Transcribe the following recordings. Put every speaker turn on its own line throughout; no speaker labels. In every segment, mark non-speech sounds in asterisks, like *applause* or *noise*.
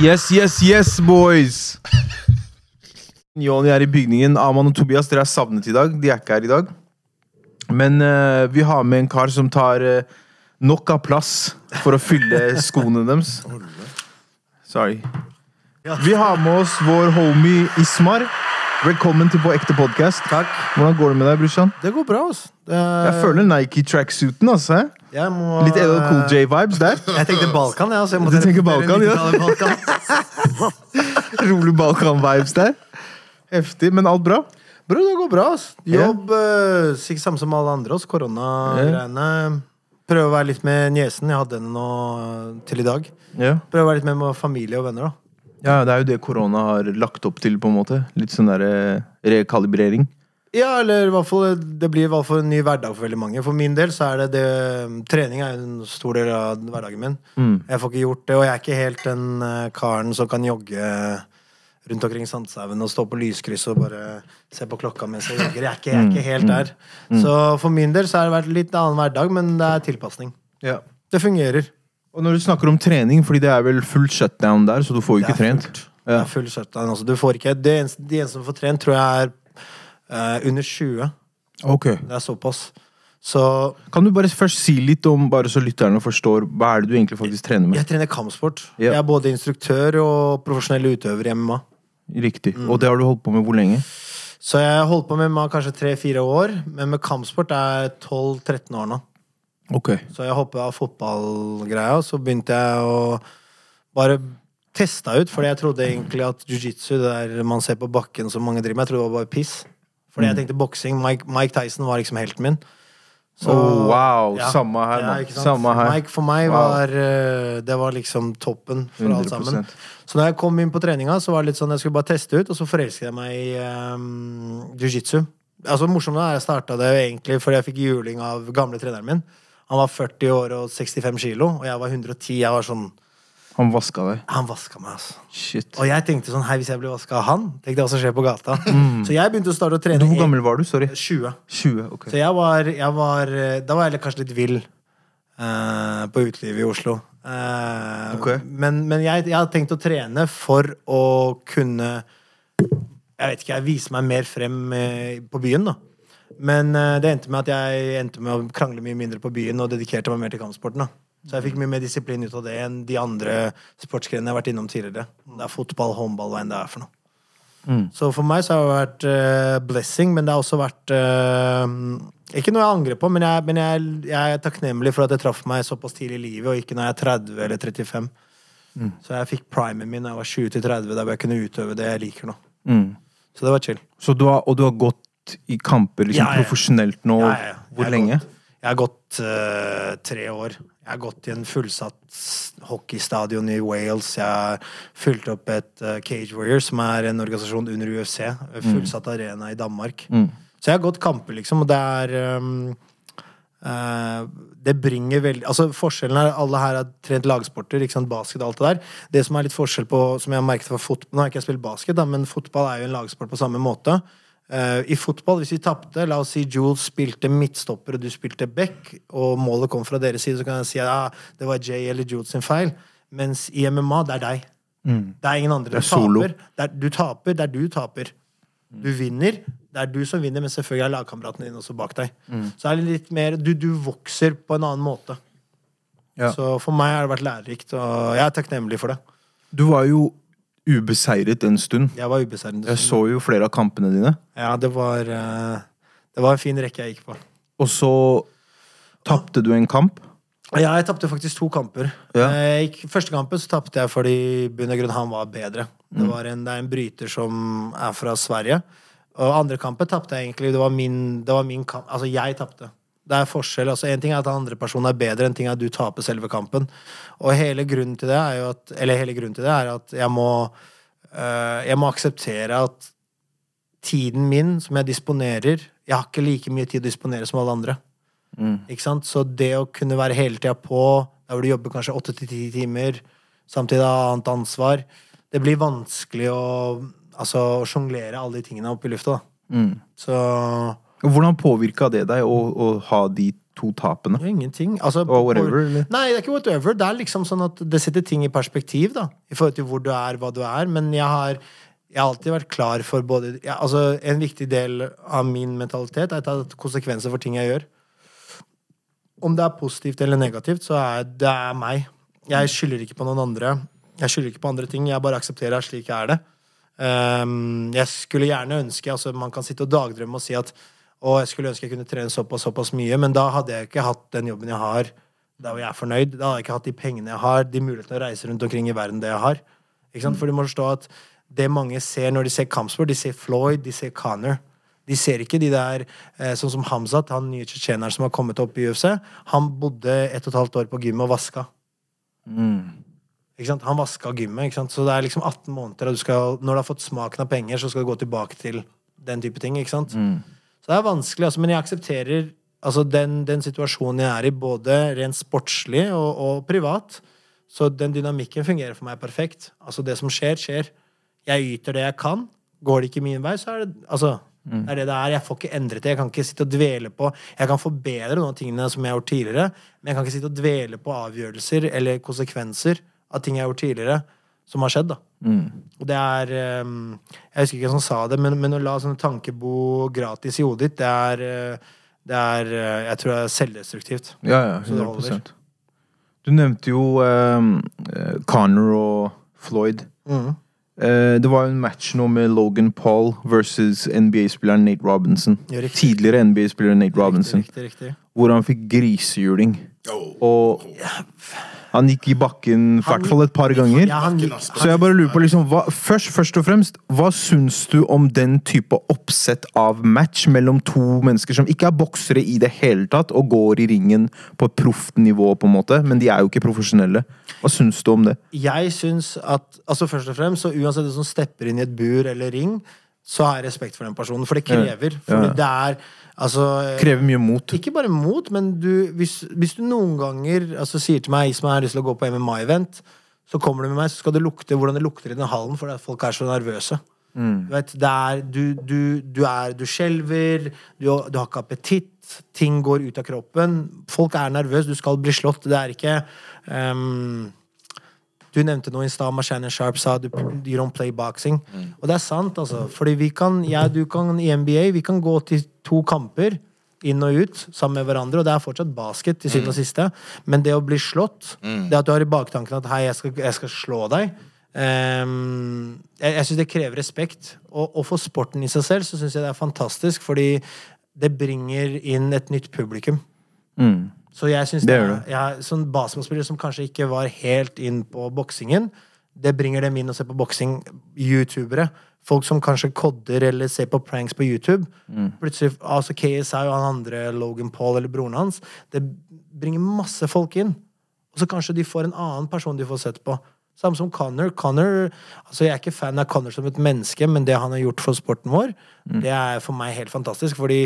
Yes, yes, yes, boys! *laughs* Joni er i bygningen. Aman og Tobias dere er savnet i dag. De er ikke her i dag. Men eh, vi har med en kar som tar eh, nok av plass for å fylle *laughs* skoene deres. Sorry. Vi har med oss vår homie Ismar. Velkommen til På ekte podkast. Hvordan går det med deg, brorsan?
Det går bra, altså. Det,
Jeg føler Nike tracksuiten. altså.
må,
Litt LL Cool J-vibes der. *laughs*
Jeg tenkte Balkan, ja, så jeg måtte
Du tenker Balkan, ja?
Balkan. *laughs*
Rolig Balkan-vibes der. Heftig, men alt bra?
Bro, det går bra. Altså. Jobb yeah. sikkert samme som alle andre. Altså. Koronagreiene. Prøve å være litt med niesen. Jeg hadde henne nå eh, til i dag.
Yeah.
Prøve å være litt med med familie og venner. da
Ja, det er jo det korona har lagt opp til, på en måte. Litt sånn der eh, rekalibrering.
Ja, eller i hvert fall Det blir i hvert fall en ny hverdag for veldig mange. For min del så er det det Trening er en stor del av hverdagen min.
Mm.
Jeg får ikke gjort det, og jeg er ikke helt den eh, karen som kan jogge rundt omkring Sandshaugen og stå på lyskryss og bare se på klokka mens jeg jogger. Jeg er ikke, jeg er ikke helt der. Så for min del så har det vært litt annen hverdag, men det er tilpasning.
Ja.
Det fungerer.
Og når du snakker om trening, fordi det er vel full shutdown der, så du får jo ikke trent.
fullt. Det er full shutdown. Altså, du får ikke, det eneste, de eneste som får trent, tror jeg er eh, under 20.
Ok.
Det er såpass. Så
Kan du bare først si litt om, bare så lytterne forstår, hva er det du egentlig faktisk trener med?
jeg trener kampsport.
Ja.
Jeg er både instruktør og profesjonell utøver i MMA.
Riktig.
Mm.
Og det har du holdt på med hvor lenge?
Så jeg har holdt på med MMA kanskje tre-fire år, men med kampsport er jeg 12-13 år nå.
Ok.
Så jeg hoppa av fotballgreia, så begynte jeg å bare testa ut, fordi jeg trodde egentlig at jiu-jitsu, det der man ser på bakken som mange driver med, jeg trodde det var bare piss. Fordi
Mm.
jeg tenkte boksing. Mike, Mike Tyson var liksom helten min. Så-
oh, wow.
Ja.
Samme her, mann.
Ja.
Samme her.
Mike for meg
Wow.
var eh, Det var liksom toppen for alt sammen. Så når jeg kom inn på treninga, så var det litt sånn jeg skulle bare teste ut, og så forelsket jeg meg i um, jiu-jitsu. Altså morsomt er jeg starta det egentlig fordi jeg fikk juling av gamle treneren min. Han var 40 år og 65 kilo, og jeg var 110. Jeg var sånn
Han vaska deg.
Han vaska meg, altså.
Shit.
Og jeg tenkte sånn Hei, hvis jeg blir vaska av han, tenkte det hva som skjer på gata. *laughs* Så jeg begynte å starte å trene
Mm. Hvor gammel var du? Sorry.
20.
20. ok.
Så jeg var, jeg var Da var jeg kanskje litt vill uh, på utelivet i Oslo. Uh,
Ok.
Men, men jeg, jeg hadde tenkt å trene for å kunne Jeg vet ikke, jeg vise meg mer frem uh, på byen, da. Men eh, det endte med at jeg endte med å krangle mye mindre på byen og dedikerte meg mer til kampsporten. da Så jeg fikk mye mer disiplin ut av det enn de andre sportsgrenene jeg har vært innom tidligere. Det er fotball, håndball, hva enn det er for noe. Så for meg så har det vært uh, blessing, men det har også vært uh, Ikke noe jeg angrer på, men, jeg, men jeg, jeg er takknemlig for at det traff meg såpass tidlig i livet, og ikke når jeg er 30 eller 35. Så jeg fikk primen min da jeg var 20 til 30, der jeg kunne utøve det jeg liker nå.
Mm.
Så det var chill.
Så du har, og du har gått i kamper liksom,
Ja, ja.
profesjonelt nå? Hvor lenge?
gått- Jeg har gått uh, tre år. Jeg har gått i en fullsatt hockeystadion i Wales. Jeg har fylt opp et uh, Cage Warriors, som er en organisasjon under UFC. Fullsatt Fullsatt arena i Danmark.
Mm.
Så jeg har gått kamper, liksom, og det er um, Uh, Det bringer veldig Altså Forskjellen er alle her har trent lagsporter, ikke sant, basket og alt det der. Det som er litt forskjell på Som jeg har merket for fotball Nå har ikke jeg spilt basket, da, men fotball er jo en lagsport på samme måte. Eh, I fotball, hvis vi tapte, la oss si Jules spilte midtstopper og du spilte back, og målet kom fra deres side, så kan jeg si at ah, det var Jay eller Jules sin feil. Mens i MMA, det er deg. Det er ingen andre.
Er
Du taper. Er, du taper, det er du taper. Du vinner. Det er du som vinner, men selvfølgelig er lagkameratene dine også bak deg. Så er det litt mer du, du vokser på en annen måte.
Ja.
Så for meg har det vært lærerikt, og jeg er takknemlig for det.
Du var jo ubeseiret en stund.
Jeg var ubeseiret.
Jeg så jo flere av kampene dine.
Ja, det var eh, Det var en fin rekke jeg gikk på.
Og så tapte du en kamp.
Ja, jeg tapte faktisk to kamper.
Ja.
Eh, gikk, første kampen så tapte jeg fordi bunn og grunn han var bedre. Det, var en, det er en bryter som er fra Sverige. Og andre kampen tapte jeg egentlig. Det var min, det var min kamp. Altså, jeg tapte. Det er forskjell. altså En ting er at den andre personen er bedre, en ting er at du taper selve kampen. Og hele grunnen til det er jo at Eller hele grunnen til det er at jeg må øh, Jeg må akseptere at tiden min som jeg disponerer Jeg har ikke like mye tid å disponere som alle andre. Ikke sant? Så det å kunne være hele tida på, der hvor du jobber kanskje åtte til ti timer, samtidig ha annet ansvar, det blir vanskelig å altså, sjonglere alle de tingene opp i lufta. Da.
Mm.
Så
Hvordan påvirka det deg å, å ha de to tapene?
Ingenting. Altså,
Og whatever, eller?
Nei, det er ikke whatever. Det er liksom sånn at det setter ting i perspektiv, da. I forhold til hvor du er, hva du er. Men jeg har, jeg har alltid vært klar for både ja, Altså, en viktig del av min mentalitet er ta konsekvenser for ting jeg gjør. Om det er positivt eller negativt, så er det er meg. Jeg skylder ikke på noen andre. Jeg skylder ikke på andre ting. Jeg bare aksepterer at slik er det. Um, jeg skulle gjerne ønske altså Man kan sitte og dagdrømme og si at å, jeg skulle ønske jeg kunne trene såpass såpass mye, men da hadde jeg ikke hatt den jobben jeg har. Da hvor jeg er fornøyd. Da hadde jeg ikke hatt de pengene jeg har, de mulighetene å reise rundt omkring i verden det jeg har. Ikke sant? For du må forstå at det mange ser når de ser kampsport, de ser Floyd, de ser Connor. De ser ikke de der eh, Sånn som Hamzat, han nye tsjetsjeneren som har kommet opp i UFC. Han bodde ett og et halvt år på gymmet og vaska. Ikke sant? Han vaska gymmet. Ikke sant? Så det er liksom 18 måneder, og du skal, når du har fått smaken av penger, så skal du gå tilbake til den type ting. Ikke sant? Så det er vanskelig, altså, men jeg aksepterer altså, den, den situasjonen jeg er i, både rent sportslig og, og privat. Så den dynamikken fungerer for meg perfekt. Altså, det som skjer, skjer. Jeg yter det jeg kan. Går det ikke min vei, så er det altså, det er det det er. Jeg får ikke endret det. Jeg kan ikke sitte og dvele på Jeg kan forbedre noen av tingene som jeg har gjort tidligere, men jeg kan ikke sitte og dvele på avgjørelser eller konsekvenser av ting jeg har gjort tidligere, som har skjedd. da og det er ehm, Jeg husker ikke hvem som sa det, men, men å la sånne tanker bo gratis i hodet ditt, det er, eh, det er eh, Jeg tror det er selvdestruktivt.
Ja, ja,
Så det holder.
100% Du nevnte jo um, Connor og Floyd.
Mm.
Uh, det var jo en match nå med Logan Paul versus NBA-spilleren Nate Robinson.
Ja.
Tidligere NBA-spiller Nate Robinson.
Riktig, riktig, riktig.
Hvor han fikk grisehjuling. Og han gikk i bakken i hvert fall et par ganger.
Ja, gikk,
Så jeg bare lurer på liksom, hva, først, først og fremst, hva syns du om den type oppsett av match mellom to mennesker som ikke er boksere i det hele tatt, og går i ringen på proft nivå, på en måte, men de er jo ikke profesjonelle. Hva syns du om det?
Jeg syns at altså Først og fremst, så uansett hvem som stepper inn i et bur eller ring, så har jeg respekt for den personen. For det krever. For
Ja.
det er altså
Krever mye mot.
Ikke bare mot, men du, hvis, hvis du noen ganger altså, sier til meg som har lyst til å gå på MMA-event, så kommer du med meg, så skal det lukte hvordan det lukter i den hallen, fordi folk er så nervøse. Du vet, det er, du, du, du, er, du skjelver, du, du har ikke appetitt, ting går ut av kroppen. Folk er nervøse, du skal bli slått. Det er ikke ehm, Du nevnte noe i stad, Shannon Sharp sa du, you don't play boxing. Og det er sant, altså. Fordi vi kan, jeg du kan i NBA, vi kan gå til to kamper inn og ut sammen med hverandre, og det er fortsatt basket til syvende og siste. Men det å bli slått, det at du har i baktanken at hei, jeg skal, jeg skal slå deg um, Jeg, jeg syns det krever respekt. Og, og for sporten i seg selv så syns jeg det er fantastisk, fordi det bringer inn et nytt publikum.
Mm.
Så jeg synes
Det
det, jeg, sånn basketballspillere som kanskje ikke var helt inn på boksingen, det bringer dem inn og ser på boksing. Youtubere. Folk som kanskje kodder eller ser på pranks på YouTube. Plutselig, altså KSI og han andre, Logan Paul eller broren hans, det bringer masse folk inn. Og så kanskje de får en annen person de får sett på. Samme som Connor. Connor altså Jeg er ikke fan av Connor som et menneske, men det han har gjort for sporten vår, det er for meg helt fantastisk. Fordi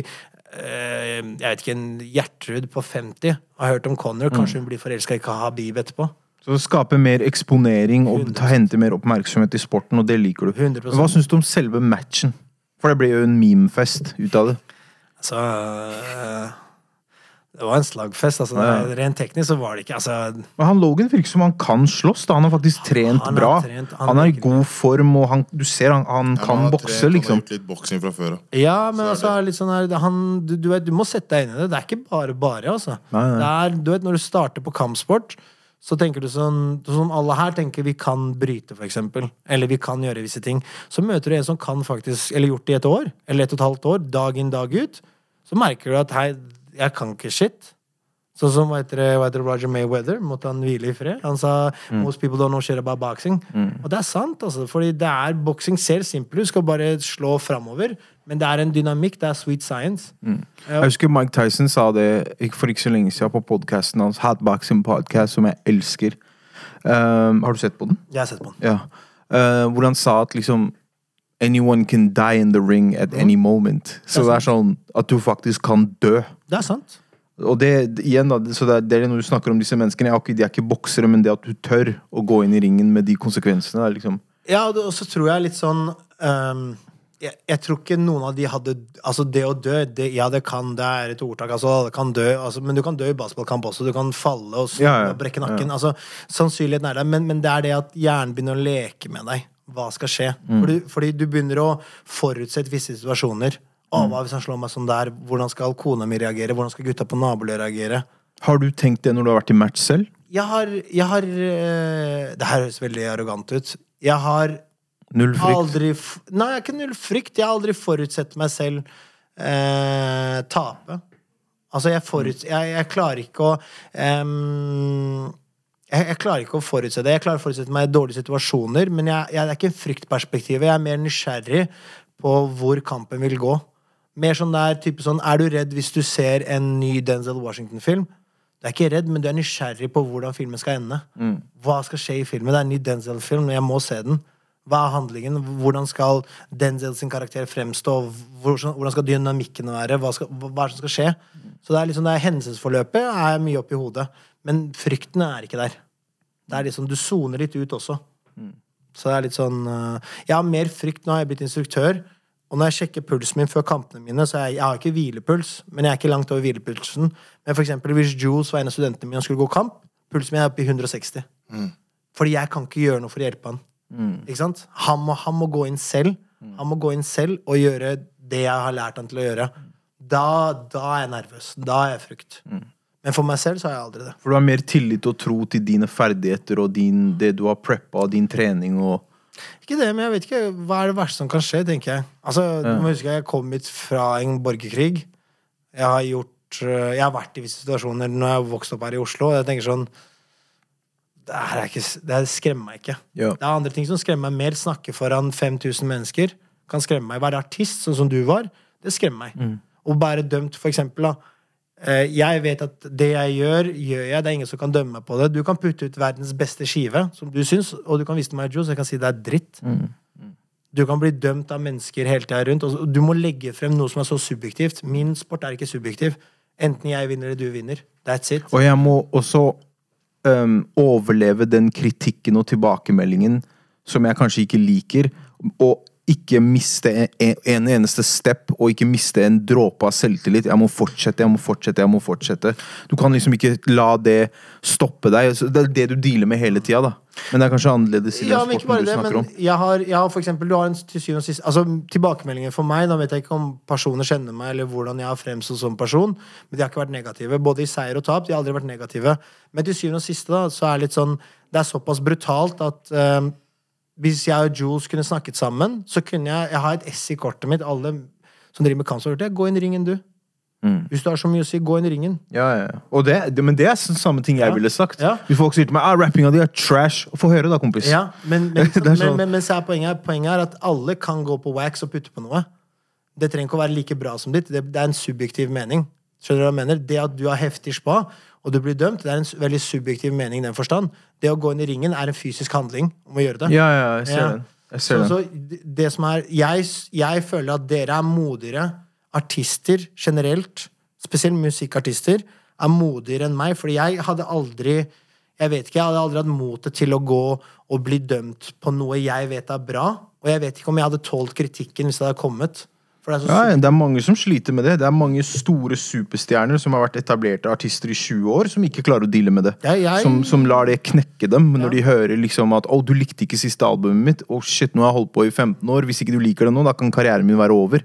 jeg vet ikke, en Gjertrud på 50 har hørt om Connor. Kanskje hun blir forelska i Habib etterpå.
Så skape mer eksponering og ta, hente mer oppmerksomhet i sporten, og det liker du.
100%.
Hva syns du om selve matchen? For det ble jo en memefest ut av det.
Altså øh, Det var en slagfest. Altså,
Ja.
Rent teknisk så var det ikke altså,
Men han Logan virker som han kan slåss. da Han har faktisk trent
Han har
bra.
trent, han
han er i god form, og han, du ser han, han
Ja,
kan
han
bokse,
trent,
liksom.
Han har gjort litt boksing fra før da.
Ja, men
Så er
altså, litt sånn her, han, du, du, vet, du må sette deg inn i det. Det er ikke bare bare, altså.
Nei, nei.
Det er, du vet, når du starter på kampsport, så tenker du sånn Som alle her tenker vi kan bryte, eksempel. Eller vi kan gjøre visse ting. Så møter du en som kan faktisk Eller gjort det i et år. Eller et og et halvt år. Dag inn, dag ut. Så merker du at hei, jeg kan ikke shit. Sånn som hva heter, hva heter Roger Mayweather, måtte han hvile i fred. Han sa
Mm.
'most people don't know shit about boxing'. Og det er sant, altså. Fordi det er, boksing ser simpel ut, skal bare slå framover. Men det er en dynamikk, det er sweet science. Ja.
Jeg husker Mike Tyson sa det for ikke så lenge siden på podkasten hans, Hatboxing Podcast, som jeg elsker. Um, har du sett på den?
Jeg har sett på den.
Ja. Uh, hvor han sa at liksom Anyone can die in the ring at any moment. Så det er sånn at du faktisk kan dø.
Det er sant.
Og det, igjen da, så det er, det når du snakker om disse menneskene ja, De er ikke boksere, men det at du tør å gå inn i ringen med de konsekvensene Der, liksom
Ja, og så tror jeg litt sånn um, jeg, jeg tror ikke noen av de hadde Altså, det å dø, det, ja, det kan, det er et ordtak, altså, alle kan dø, altså, men du kan dø i basketballkamp også. Du kan falle og, snu
Ja, ja,
og brekke nakken. Altså, sannsynligheten er der, men, men det er det at hjernen begynner å leke med deg. Hva skal skje?
Mm.
Fordi, fordi du begynner å forutsette visse situasjoner. Å,
Mm.
hva hvis han slår meg sånn der? Hvordan skal kona mi reagere? Hvordan skal gutta på nabolaget reagere?
Har du tenkt det når du har vært i match selv?
Jeg har, jeg har eh, Det her høres veldig arrogant ut. Jeg har
Null frykt?
aldri Nei, ikke null frykt. Jeg har aldri forutsett meg selv eh, tape. Altså, jeg forutsetter Jeg, jeg klarer ikke å ehm, jeg, jeg klarer ikke å forutse det. Jeg klarer å forutsette meg i dårlige situasjoner, men jeg, jeg, det er ikke fryktperspektivet. Jeg er mer nysgjerrig på hvor kampen vil gå. Mer sånn der, type sånn, Er du redd hvis du ser en ny Denzel Washington-film? Du er ikke redd, men du er nysgjerrig på hvordan filmen skal ende. Hva skal skje i filmen? Det er en ny Denzel-film, jeg må se den. Hva er handlingen? Hvordan skal Denzel sin karakter fremstå? Hvordan skal dynamikken være? Hva, skal, hva er det som skal skje? Så det er liksom det er Hendelsesforløpet er mye oppi hodet, men fryktene er ikke der. Det er liksom, Du soner litt ut også. Så det er litt sånn øh, Jeg har mer frykt. Nå har jeg blitt instruktør. Og når jeg sjekker pulsen min før kampene mine, så jeg, jeg har ikke hvilepuls, men jeg er ikke langt over hvilepulsen. Men for eksempel hvis Jules var en av studentene mine og skulle gå kamp, pulsen min er oppe i 160. Fordi jeg kan ikke gjøre noe for å hjelpe han. Ikke sant? Han må, han må gå inn selv. Han må gå inn selv og gjøre det jeg har lært han til å gjøre. Da, da er jeg nervøs. Da er jeg frykt. Men for meg selv så har jeg aldri det.
For du har mer tillit og tro til dine ferdigheter og din, det du har preppa, din trening og
Ikke det, men jeg vet ikke hva er det verste som kan skje, tenker jeg. Altså, du må huske Jeg kom hit fra en borgerkrig. Jeg har gjort øh, Jeg har vært i visse situasjoner når jeg har vokst opp her i Oslo. Og jeg tenker sånn Det ikke Det skremmer meg ikke.
Ja.
Det er andre ting som skremmer meg mer. Snakke foran 5000 mennesker kan skremme meg. Være artist, sånn som du var, det skremmer meg. Å være dømt, for eksempel, da. Eh, Jeg vet at det jeg gjør, gjør jeg. Det er ingen som kan dømme meg på det. Du kan putte ut verdens beste skive, som du syns, og du kan vise til meg, så jeg kan si det er dritt. Du kan bli dømt av mennesker hele tida rundt. Og du må legge frem noe som er så subjektivt. Min sport er ikke subjektiv. Enten jeg vinner eller du vinner. That's it.
Og jeg må også um, overleve den kritikken og tilbakemeldingen som jeg kanskje ikke liker, og ikke miste en, en eneste step, og ikke miste en dråpe av selvtillit. Jeg må fortsette, jeg må fortsette, jeg må fortsette. Du kan liksom ikke la det stoppe deg. Det er det du dealer med hele tida, da. Men det er kanskje annerledes i den
Ja,
sporten
bare
du
det,
snakker om.
jeg har, jeg har for eksempel, du har en til syvende og sist Altså, tilbakemeldinger for meg, da vet jeg ikke om personer kjenner meg, eller hvordan jeg har fremstått som person, men de har ikke vært negative. Både i seier og tap. De har aldri vært negative. Men til syvende og siste, da, så er det litt sånn Det er såpass brutalt at eh, hvis jeg og Jules kunne snakket sammen, så kunne jeg Jeg har et S i kortet mitt. Alle som driver med cancer, har gjort det gå inn i ringen, du.
Mm.
Hvis du har så mye å si, gå inn i ringen.
Ja, ja. det, det, men det er sånn samme ting jeg
Ja.
ville sagt.
Ja.
Hvis folk sier til meg ah, rappinga di er trash, få høre da, kompis.
Ja, men, *laughs* men,
sånn.
men, men så er poenget, poenget er at alle kan gå på wax og putte på noe. Det trenger ikke å være like bra som ditt. Det, det er en subjektiv mening. Skjønner du hva jeg mener? Det at du har heftig spa, og du blir dømt, det er en veldig subjektiv mening i den forstand. Det å gå inn i ringen er en fysisk handling om å gjøre det.
Ja, ja, jeg ser
Ja.
den. Jeg ser
Så,
den.
så det- som er jeg, jeg føler at dere er modigere artister generelt, spesielt musikkartister, er modigere enn meg. Fordi jeg hadde aldri Jeg vet ikke, jeg hadde aldri hatt motet til å gå og bli dømt på noe jeg vet er bra. Og jeg vet ikke om jeg hadde tålt kritikken hvis det hadde kommet. Det er
Ja, det er mange som sliter med det. Det er mange store superstjerner som har vært etablerte artister i 20 år, som ikke klarer å deale med det.
Ja, jeg-
Som, som lar det knekke dem når de hører liksom at 'Å, du likte ikke siste albumet mitt'. 'Å, shit, nå har jeg holdt på i 15 år. Hvis ikke du liker det nå, da kan karrieren min være over'.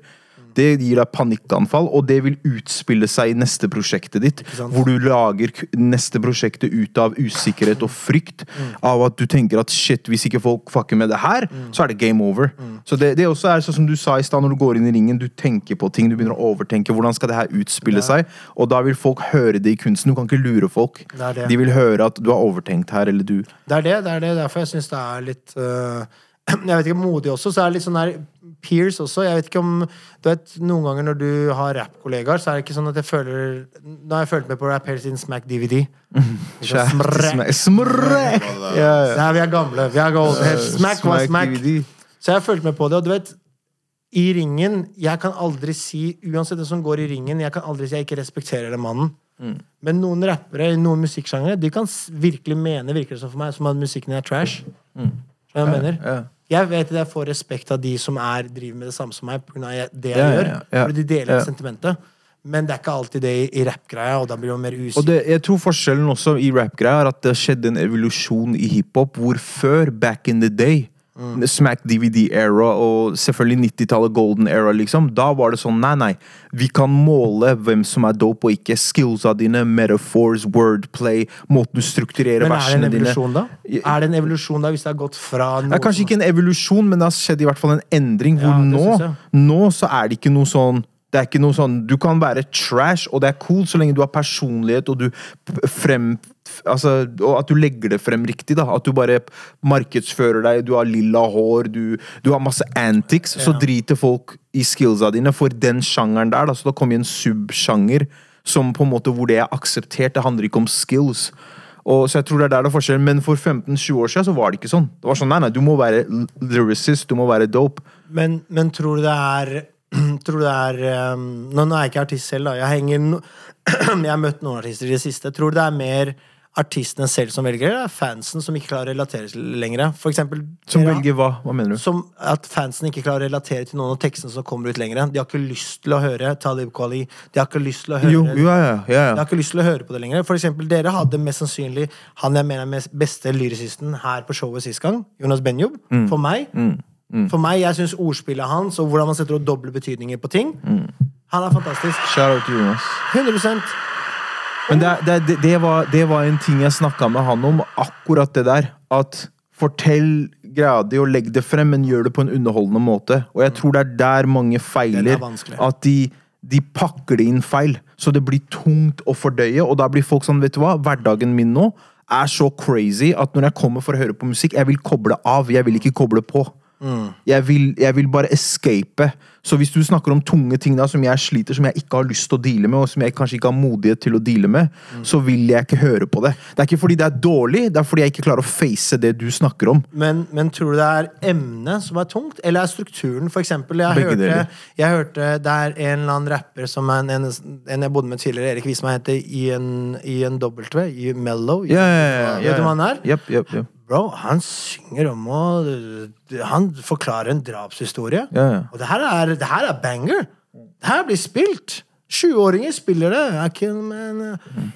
Det gir deg panikkanfall, og det vil utspille seg i neste prosjektet ditt. Hvor du lager neste prosjektet ut av usikkerhet og frykt. Av at du tenker at shit, hvis ikke folk fucker med det her, så er det game over. Så det, det også er sånn som du sa i stad, når du går inn i ringen, du tenker på ting, du begynner å overtenke. Hvordan skal det her utspille seg? Og da vil folk høre det i kunsten. Du kan ikke lure folk.
Det det.
De vil høre at du har overtenkt her, eller du
Det er det, det er det. Derfor jeg syns det er litt øh, *clears throat* Jeg vet ikke, modig også. Så er det litt sånn der Peers også. Jeg vet ikke om Du vet, Noen ganger når du har rappkollegaer, så er det ikke sånn at jeg føler Nå har jeg følt med på rap helt siden Smack DVD. Smrekk.
Smrekk! Ja, ja.
Nei, vi er gamle. Vi er gamle. Smack var smack.
DVD.
Så jeg har fulgt med på det, og du vet I ringen Jeg kan aldri si Uansett det som går i ringen, jeg kan aldri si jeg ikke respekterer den mannen. Men noen rappere i noen musikksjangere De kan virkelig mene, virker det som for meg, som at musikken er trash. Mm. jeg mener?
Ja.
Jeg vet at jeg får respekt av de som er, driver med det samme som meg, pga. det jeg
Ja,
gjør.
ja, ja.
Fordi de deler sentimentet. Men det er ikke alltid det i, i og da blir man mer
Og
usikker.
det, jeg tror forskjellen også i rap-greia er at det skjedde en evolusjon i hiphop, hvor før, back in the day, Smack DVD-era og selvfølgelig 90-tallet golden era, liksom, da var det sånn nei, nei, vi kan måle hvem som er dope og ikke. Skillsa dine, metaphors, wordplay, måten du strukturerer
Men er det en
evolusjon, dine
da? Er det en evolusjon da, hvis det har gått fra noe
Det er kanskje ikke en evolusjon, men det har skjedd i hvert fall en endring. Hvor
Ja,
nå, nå så er det ikke noe sånn det er ikke noe sånn, Du kan være trash, og det er cool så lenge du har personlighet og du frem, altså, og at du legger det frem riktig. da, At du bare markedsfører deg, du har lilla hår, du, du har masse antics. Så driter folk i skillsa dine for den sjangeren der. da, Så da kommer en subsjanger som på en måte hvor det er akseptert. Det handler ikke om skills. Og, så jeg tror det er der det er forskjellen, Men for 15-20 år siden så var det ikke sånn. Det var sånn, nei, nei, Du må være lyricist, du må være dope.
Men, men tror du det er *clears throat* Tror det er um, Nå, er jeg ikke artist selv, da. Jeg, henger no, *clears throat* jeg har møtt noen artister i det siste. Tror det er mer artistene selv som velger, eller er fansen som ikke klarer å relatere til lenger? For eksempel
Som
dere-
velger hva? Hva mener du?
Som at fansen ikke klarer å relatere til noen av tekstene som kommer ut lenger. De har ikke lyst til å høre Talib Kwali. De har ikke lyst til å høre
Jo, jo, ja, ja, ja,
De har ikke lyst til å høre på det lenger. For eksempel, dere hadde mest sannsynlig han jeg mener er beste lyricisten her på showet sist gang. Jonas Benjob.
Mm.
For meg. For meg, jeg syns ordspillet hans og hvordan man setter opp doble betydninger på ting
Mm.
Han er fantastisk.
Shout out til Jonas.
100
Men det, det, det, var, det var en ting jeg snakka med han om, akkurat det der. At fortell greia di og legg det frem, men gjør det på en underholdende måte. Og jeg tror det er der mange feiler. At de, de pakker det inn feil. Så det blir tungt å fordøye, og da blir folk sånn, vet du hva, hverdagen min nå er så crazy at når jeg kommer for å høre på musikk, jeg vil koble av, jeg vil ikke koble på. Jeg, vil, jeg vil bare escape. Så hvis du snakker om tunge ting da, som jeg sliter, som jeg ikke har lyst til å deale med, og som jeg kanskje ikke har modighet til å deale med, så vil jeg ikke høre på det. Det er ikke fordi det er dårlig, det er fordi jeg ikke klarer å face det du snakker om.
Men, men tror du det er emnet som er tungt, eller er strukturen? For eksempel, jeg
Begge
hørte,
deler.
jeg hørte det er en eller annen rapper som en, en, en jeg bodde med tidligere, Erik Visma, heter Ian, Ian W. I Mellow. Vet du hva han er?
Yep, yep, jepp.
Bro, han synger om å Han forklarer en drapshistorie.
Ja, ja.
Og det her er, det her er banger! Det her blir spilt! 20-åringer spiller det. Kill man.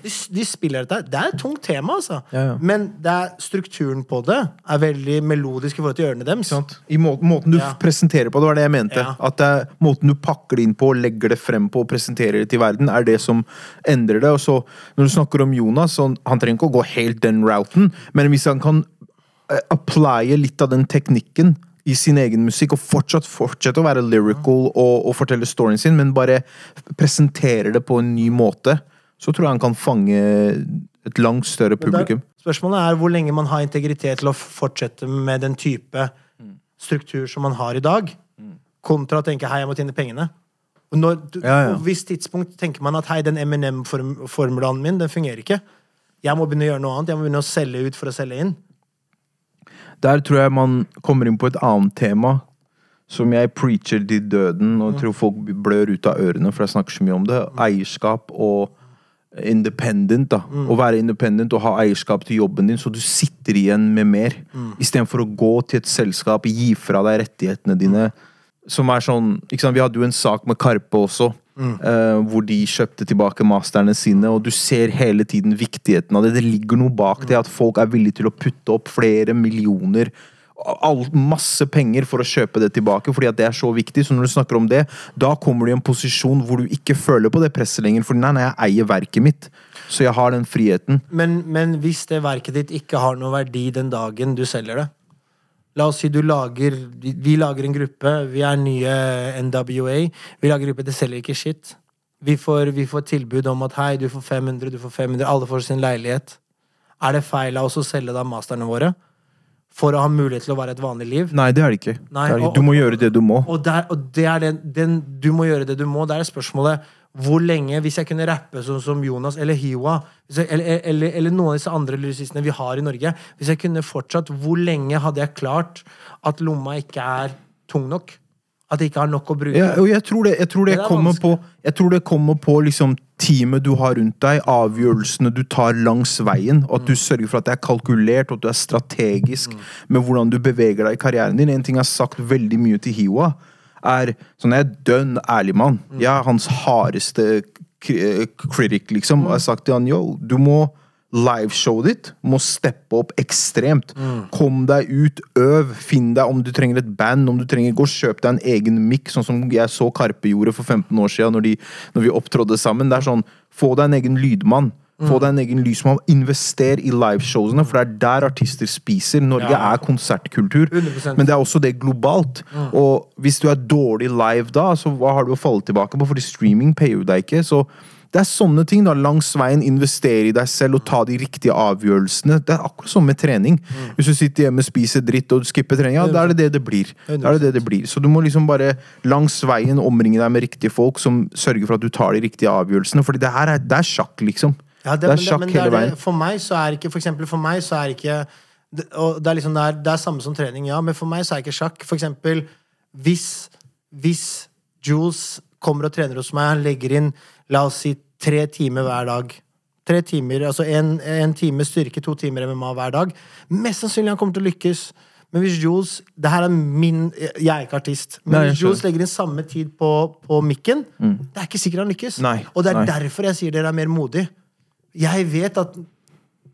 De, de spiller dette. Det er et tungt tema, altså.
Ja, ja.
Men det er, strukturen på det er veldig melodisk i forhold til ørene deres.
I må måten du
Ja.
presenterer på, det var det jeg mente. At det er måten du pakker det inn på, legger det frem på og presenterer det til verden, er det som endrer det. Og så, når du snakker om Jonas, så han trenger ikke å gå helt den routen, men hvis han kan applye litt av den teknikken i sin egen musikk, og fortsatt fortsette å være lyrical og, og fortelle storyen sin, men bare presentere det på en ny måte, så tror jeg han kan fange et langt større
publikum. der- spørsmålet er hvor lenge man har integritet til å fortsette med den type struktur som man har i dag, kontra å tenke 'hei, jeg må tjene pengene'. Og når,
Ja, ja.
På et visst tidspunkt tenker man at 'hei, den M&M-formulaen min, den fungerer ikke'. Jeg må begynne å gjøre noe annet. Jeg må begynne å selge ut for å selge inn.
Der tror jeg man kommer inn på et annet tema som jeg preacher til døden, og tror folk blør ut av ørene, for jeg snakker så mye om det. Eierskap og independent. da. Å være independent og ha eierskap til jobben din, så du sitter igjen med mer. Istedenfor å gå til et selskap, gi fra deg rettighetene dine. Som er sånn, ikke sant? Vi hadde jo en sak med Karpe også, eh, hvor de kjøpte tilbake masterne sine, og du ser hele tiden viktigheten av det. Det ligger noe bak det, at folk er villige til å putte opp flere millioner all, masse penger for å kjøpe det tilbake, fordi at det er så viktig. Så når du snakker om det, da kommer du i en posisjon hvor du ikke føler på det presset lenger. For nei, nei, jeg eier verket mitt, så jeg har den friheten.
Men, men hvis det verket ditt ikke har noe verdi den dagen du selger det La oss si du lager Vi lager en gruppe. Vi er nye NWA. Vi lager gruppe, det selger ikke shit. Vi får, vi får tilbud om at hei, du får 500, du får 500. Alle får sin leilighet. Er det feil av oss å selge da masterne våre? For å ha mulighet til å være et vanlig liv?
Nei, det er det ikke.
Nei,
det er det. Du må gjøre det du må.
Og, der, og det er den, den Du må gjøre det du må. Det er spørsmålet hvor lenge Hvis jeg kunne rappe sånn som Jonas eller Hiwa eller, eller, eller noen av disse andre lyricistene vi har i Norge Hvis jeg kunne fortsatt, hvor lenge hadde jeg klart at lomma ikke er tung nok? At jeg ikke har nok å bruke.
Ja, og jeg tror det, jeg tror det,
Det er
kommer på, jeg tror det kommer på liksom teamet du har rundt deg, avgjørelsene du tar langs veien, og at du sørger for at det er kalkulert, og at du er strategisk med hvordan du beveger deg i karrieren din. En ting jeg har sagt veldig mye til Hiwa, er sånn Jeg er dønn ærlig mann. Jeg er hans hardeste kritikk, critic, liksom. Og jeg har sagt til han yo, du må liveshowet ditt må steppe opp ekstremt. Kom deg ut, øv, finn deg om du trenger et band, om du trenger Gå og kjøp deg en egen mic, sånn som jeg så Karpe gjorde for 15 år siden når, de, når vi opptrådde sammen. Det er sånn, Få deg en egen lydmann. Få deg en egen lysmann. Invester i liveshowene, for det er der artister spiser. Norge
Ja.
er konsertkultur,
100%.
men det er også det globalt. Og hvis du er dårlig live da, så hva har du å falle tilbake på? Fordi streaming payer jo deg ikke. Så det er sånne ting. da, Langs veien investere i deg selv og ta de riktige avgjørelsene. Det er akkurat som med trening. Hvis du sitter hjemme, spiser dritt og skipper trening, ja, da er det det det blir. Da er det det det blir. Så du må liksom bare langs veien omringe deg med riktige folk som sørger for at du tar de riktige avgjørelsene. Fordi det her er, det er sjakk, liksom.
Ja,
det, er
men
sjakk hele
det er det-
veien.
For meg så er ikke For eksempel for meg så er ikke det, det er liksom det er, det er samme som trening, ja, men for meg så er ikke sjakk For eksempel hvis, hvis Jules kommer og trener hos meg, han legger inn la oss si tre timer hver dag. Tre timer, altså en, en time styrke, to timer MMA hver dag. Mest sannsynlig han kommer til å lykkes. Men hvis Jules det her er min, Jeg er ikke artist, men
Nei,
hvis Jules legger inn samme tid på, på mikken, det er ikke sikkert han lykkes.
Nei,
og det er
nei.
derfor jeg sier dere er mer modig. Jeg vet at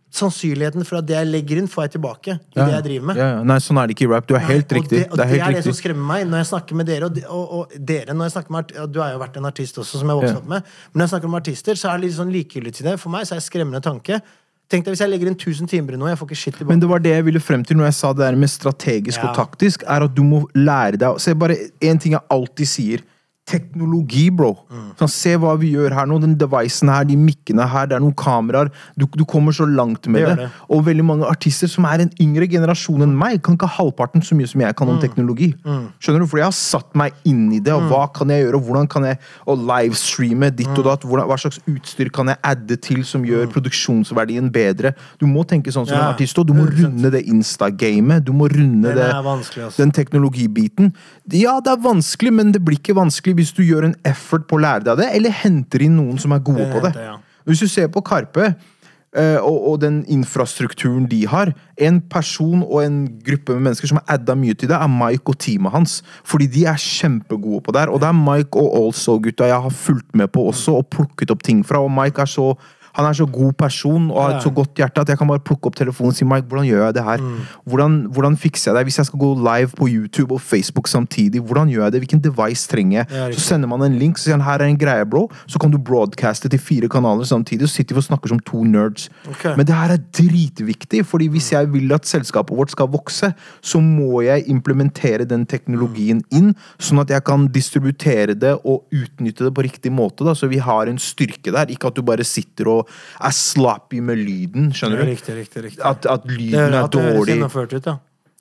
sannsynligheten for at det jeg legger inn, får jeg tilbake i det jeg driver med.
Ja, ja. Nei, sånn er det ikke i rap. Du er helt
og
riktig.
Det, og
det er
det
riktig.
som skremmer meg når jeg snakker med dere. Og, og, dere, når jeg snakker med Du har jo vært en artist også, som jeg vokste
Ja.
opp med. Men når jeg snakker med artister, så er det litt sånn likegyldig til det. For meg så er det skremmende tanke. Tenk deg hvis jeg legger inn 1000 timer i noe, jeg får ikke shit tilbake.
Men det var det jeg ville frem til når jeg sa det der med strategisk
Ja.
og taktisk, er at du må lære deg Se bare én ting jeg alltid sier. Teknologi, bro.
Mm.
Sånn, se hva vi gjør her nå. Den devicen her, de mikkene her, det er noen kameraer. Du, du kommer så langt med
Det
det.
det.
Og veldig mange artister som er en yngre generasjon enn meg, kan ikke halvparten så mye som jeg kan
Mm.
om teknologi. Skjønner du? For jeg har satt meg inn i det, og hva kan jeg gjøre, og hvordan kan jeg og livestreame ditt
Mm.
og datt, hvordan, hva slags utstyr kan jeg adde til som gjør produksjonsverdien bedre. Du må tenke sånn som
Ja,
en artist, og du må runde det Insta-gamet. Du må runde det,
altså.
den teknologibiten. Ja, det er vanskelig, men det blir ikke vanskelig hvis du gjør en effort på å lære deg det, eller henter inn noen som er gode
det
på det.
det ja.
Hvis du ser på Karpe uh, og, og den infrastrukturen de har En person og en gruppe med mennesker som har adda mye til det, er Mike og teamet hans. Fordi de er kjempegode på det her. Og det er Mike og Also-gutta jeg har fulgt med på også, og plukket opp ting fra. Og Mike er så han er så god person og har et så godt hjerte at jeg kan bare plukke opp telefonen og si Mike, hvordan gjør jeg det her? Hvordan, hvordan fikser jeg det? Hvis jeg skal gå live på YouTube og Facebook samtidig, hvordan gjør jeg det? Hvilken device trenger jeg?
Ja,
så sender man en link så sier han her er en greie, bro. Så kan du broadcaste til fire kanaler samtidig, og så sitter vi og snakker som to nerds.
Okay.
Men det her er dritviktig, fordi hvis jeg vil at selskapet vårt skal vokse, så må jeg implementere den teknologien inn, sånn at jeg kan distributere det og utnytte det på riktig måte. Da. Så vi har en styrke der. Ikke at du bare sitter og er sloppy med lyden, skjønner du?
Riktig, riktig, riktig.
At, at lyden er
at det høres
dårlig.
ut, ja.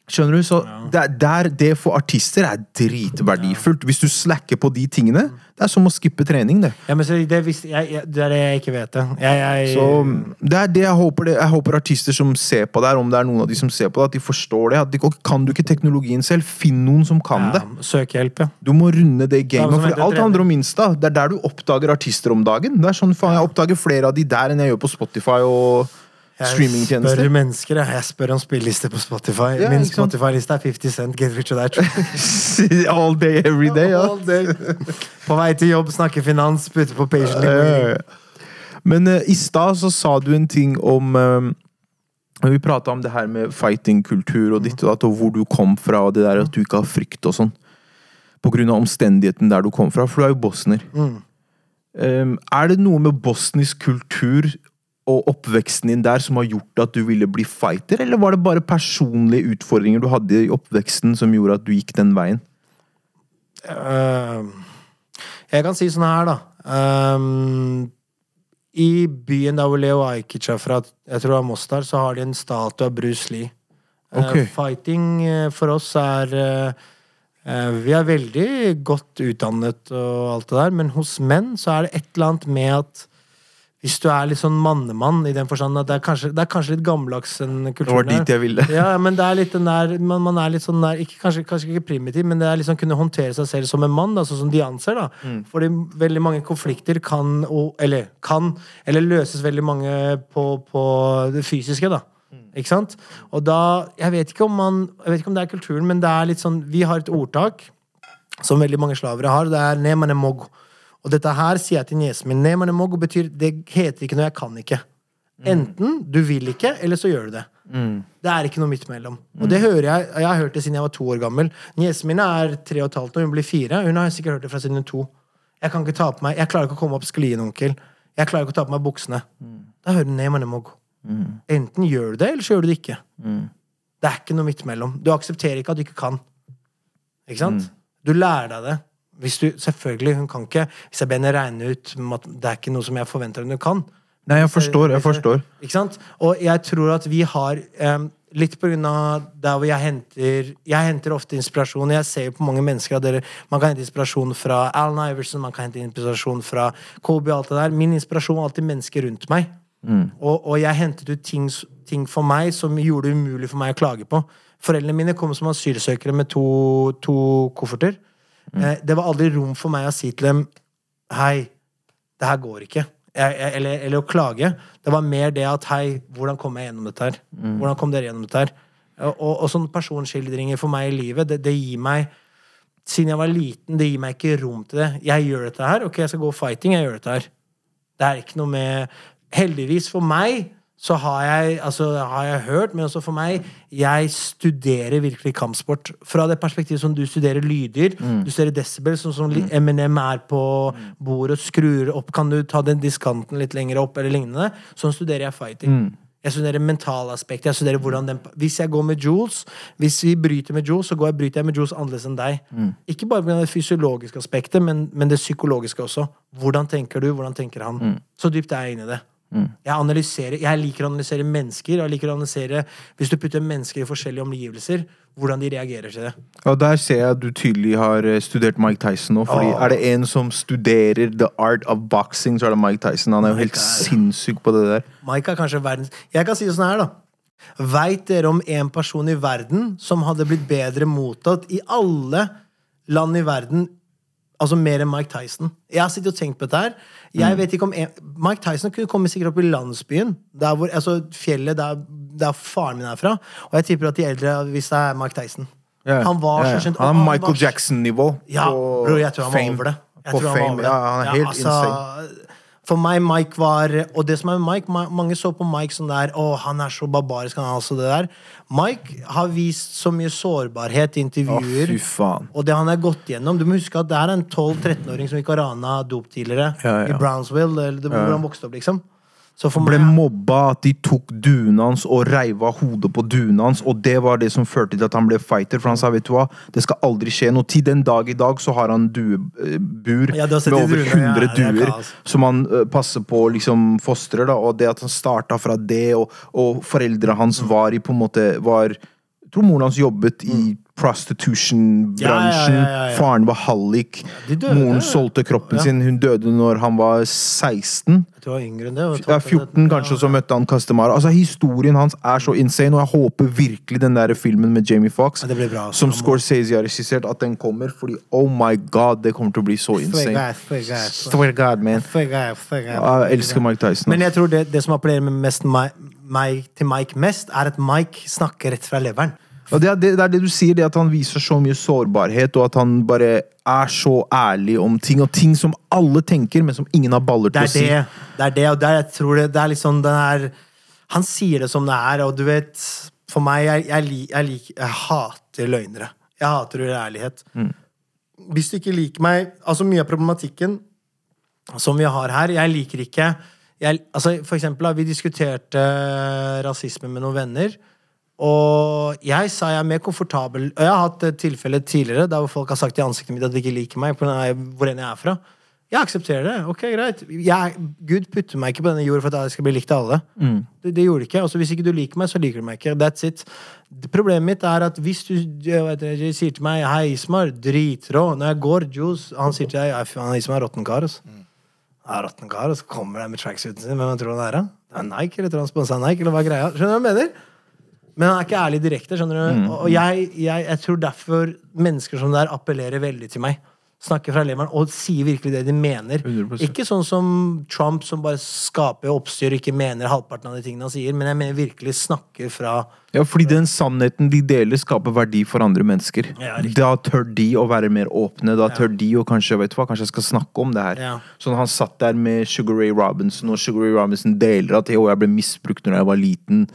Skjønner du? Så er- der, det for artister er dritverdifullt. Hvis du slacker på de tingene, det er som å skippe trening, det.
ja men så det, visste, jeg, jeg, det er det jeg ikke vet. det. Jeg, jeg,
Så det er det jeg håper, det, jeg håper artister som ser på det her, om det er noen av de som ser på det, at de forstår det. At de, kan du ikke teknologien selv, finn noen som kan det.
Søk hjelp, ja.
Du må runde det gamet. For alt
trener.
handler om Insta. Det er der du oppdager artister om dagen. Det er sånn, faen, Jeg oppdager flere av de der enn jeg gjør på Spotify og
Jeg spør mennesker, jeg. Spør om spillelister på Spotify.
Ja,
Min? Spotify-liste er 50 Cent, Get Rich or Die *laughs*
All day, every day. Ja.
All day. På vei til jobb, snakke finans, putte på patient.
Ja. Men uh, i stad så sa du en ting om um, Vi prata om det her med fighting-kultur og ditt og datt, og hvor du kom fra, og det der at du ikke har frykt og sånn. På grunn av omstendigheten der du kom fra, for du er jo bosner. Um, er det noe med bosnisk kultur og oppveksten din der som har gjort at du ville bli fighter, eller var det bare personlige utfordringer du hadde i oppveksten som gjorde at du gikk den veien?
Uh, jeg kan si sånn her, da. Um, I byen der hvor Leo Ajkic er fra, jeg tror det er Mostar, så har de en statue av Bruce Lee. Okay.
Uh,
fighting eh, for oss er uh, eh, Vi er veldig godt utdannet og alt det der, men hos menn så er det et eller annet med at hvis du er litt sånn mannemann, i den forstand at det er kanskje, det er kanskje litt gammeldags den
Det var dit jeg ville.
Ja, men det er litt den der man, man er litt sånn der ikke, kanskje, kanskje ikke primitiv, men det er liksom kunne håndtere seg selv som en mann, da, sånn som de anser. da Fordi veldig mange konflikter kan og, Eller kan Eller løses veldig mange på, på det fysiske, da. Ikke sant? Og da Jeg vet ikke om man Jeg vet ikke om det er kulturen, men det er litt sånn Vi har et ordtak som veldig mange slavere har. Det er 'ne mane mog'. Og dette her sier jeg til niesen min. 'Nemane mog' betyr Det heter ikke noe 'jeg kan ikke'. Enten du vil ikke, eller så gjør du det. Det er ikke noe midt mellom. Og det hører jeg Jeg har hørt det siden jeg var to år gammel. Niesen min er tre og et halvt, og hun blir fire. Hun har sikkert hørt det fra siden hun to. Jeg kan ikke ta på meg Jeg klarer ikke å komme opp sklien, onkel. Jeg klarer ikke å ta på meg buksene. Da hører du 'nemane mog'. Enten gjør du det, eller så gjør du det ikke. Det er ikke noe midt mellom. Du aksepterer ikke at du ikke kan. Ikke sant? Du lærer deg det. Hvis du, selvfølgelig, hun kan ikke Hvis jeg ber henne regne ut det er ikke noe som jeg forventer hun kan.
Nei, jeg forstår. jeg forstår.
Ikke sant? Og jeg tror at vi har um, Litt på grunn av der hvor jeg henter Jeg henter ofte inspirasjon. Jeg ser jo på mange mennesker at dere, Man kan hente inspirasjon fra Alan Iverson, man kan hente inspirasjon fra Kobe og alt det der. Min inspirasjon var alltid mennesker rundt meg. Og, og jeg hentet ut ting, ting for meg som gjorde det umulig for meg å klage på. Foreldrene mine kom som asylsøkere med to, to kofferter. Eh, det var aldri rom for meg å si til dem Hei, det her går ikke. Jeg, eller, eller å klage. Det var mer det at hei, hvordan kom jeg gjennom dette her? Hvordan kom dere gjennom dette her? Og, og, og sånne personskildringer for meg i livet, det, det gir meg Siden jeg var liten, det gir meg ikke rom til det. Jeg gjør dette her. Ok, jeg skal gå fighting. Jeg gjør dette her. Det er ikke noe med Heldigvis for meg så har jeg, altså, har jeg hørt, men også for meg Jeg studerer virkelig kampsport. Fra det perspektivet som du studerer lyder, du studerer desibel, sånn som mm. Er på bordet og skrur opp Kan du ta den diskanten litt lenger opp, eller lignende? Sånn studerer jeg fighting. Jeg studerer mentalaspektet. Jeg studerer hvordan den, hvis jeg går med Jules, hvis vi bryter med Jules, så går jeg, bryter jeg med Jules annerledes enn deg. Ikke bare med det fysiologiske aspektet, men, men det psykologiske også. Hvordan tenker du? Hvordan tenker han? Så dypt er jeg inne i det. Jeg, jeg liker å analysere mennesker. Jeg liker å analysere Hvis du putter mennesker i forskjellige omgivelser, hvordan de reagerer til det.
Og der ser jeg at du tydelig har eh, studert Mike Tyson nå. Fordi Er det en som studerer the art of boxing, så er det Mike Tyson. Han er jo helt
er-
sinnssyk på det der.
Mike er kanskje verdens Jeg kan si det sånn her, da. Veit dere om en person i verden som hadde blitt bedre mottatt i alle land i verden Altså mer enn Mike Tyson. Jeg har sittet og tenkt på dette her. Jeg vet ikke om en, Mike Tyson kunne komme sikkert opp i landsbyen. Der hvor, altså Fjellet der, der faren min er fra. Og jeg tipper at de eldre hvis det er Mike Tyson.
Yeah.
Han var
ja, ja.
så skjønt
Han er Michael Jackson-nivå.
ja,
på
bror, jeg tror han var
fame.
over det. Jeg
På
tror han var over det.
Ja, han er helt insane.
For meg, Mike var Og det som er med Mike, mange så på Mike sånn der Å, han er så barbarisk, han er altså det der. Mike har vist så mye sårbarhet i intervjuer.
faen.
og det han har gått gjennom Du må huske at det er en 12-13-åring som gikk og rana dop tidligere.
Ja, ja.
I Brownsville, eller det, hvor han vokste opp, liksom.
Ble
meg
mobba, at de tok duen hans og reiv av hodet på duen hans. Og det var det som førte til at han ble fighter. For han sa vet du hva, det skal aldri skje noe. Til den dag i dag så har han duebur
Ja, du har sett
med over
100 ja,
100
er
duer som han uh, passer på å liksom fostrer. da, Og det at han starta fra det, og, og foreldra hans
Mm.
var i på en måte var, Jeg tror moren hans jobbet i prostitution-bransjen.
Ja, ja, ja.
Faren var hallik. Moren solgte kroppen sin. Hun døde når han var 16.
Jeg var yngre enn det.
Ja, 14 kanskje, og så møtte han Castemara. Altså, Historien hans er så insane, og jeg håper virkelig den der filmen med Jamie Foxx,
Ja, bra, altså.
som Scorsese har regissert, at den kommer. Fordi oh my god, det kommer til å bli så insane. Swear God, man. Jeg elsker Mike Tyson.
Men jeg tror det, det som appellerer mest meg, meg, til Mike mest, er at Mike snakker rett fra leveren.
Og det er det, det er det du sier, det at han viser så mye sårbarhet, og at han bare er så ærlig om ting, og ting som alle tenker, men som ingen har baller til
er
å
det,
si.
det er det, og der jeg tror det, det er liksom den her Han sier det som det er, og du vet For meg, jeg, jeg, jeg, jeg hater løgnere. Jeg hater uærlighet. Hvis du ikke liker meg Altså, mye av problematikken som vi har her, jeg liker ikke jeg, altså, For eksempel, vi diskuterte eh, rasisme med noen venner. Og jeg sa jeg er mer komfortabel Og jeg har hatt et tilfelle tidligere der hvor folk har sagt i ansiktet mitt at de ikke liker meg, på grunn hvor enn jeg er fra. Jeg aksepterer det. Ok, greit. Jeg, Gud putter meg ikke på denne jord for at jeg skal bli likt av alle. Det, det gjorde det ikke. Altså, hvis ikke du liker meg, så liker du meg ikke. That's it. Problemet mitt er at hvis du jeg vet, sier til meg 'Hei, Ismar, dritrå'. Når jeg går, Juice Han sier til deg 'Han 'Ismar er råtten kar', altså. er råtten kar, og så kommer han med tracksuiten sin. Hvem tror han er, da? Det er Nike, eller tror han sponsa Nike, eller hva er greia? Skjønner du hva jeg mener? Men han er ikke ærlig direkte. skjønner du?
Mm.
Og og jeg, jeg, jeg tror derfor mennesker som det der appellerer veldig til meg. Snakker fra leveren og sier virkelig det de mener.
100%.
Ikke sånn som Trump, som bare skaper oppstyr og ikke mener halvparten av de tingene han sier, men jeg mener virkelig snakker fra
Ja, fordi den sannheten de deler, skaper verdi for andre mennesker.
Ja,
da tør de å være mer åpne. Da tør de å kanskje vet du hva, kanskje jeg skal snakke om det her.
Ja.
Sånn Han satt der med Sugar Ray Robinson, og Sugar Ray Robinson deler at jeg ble misbrukt når jeg var liten.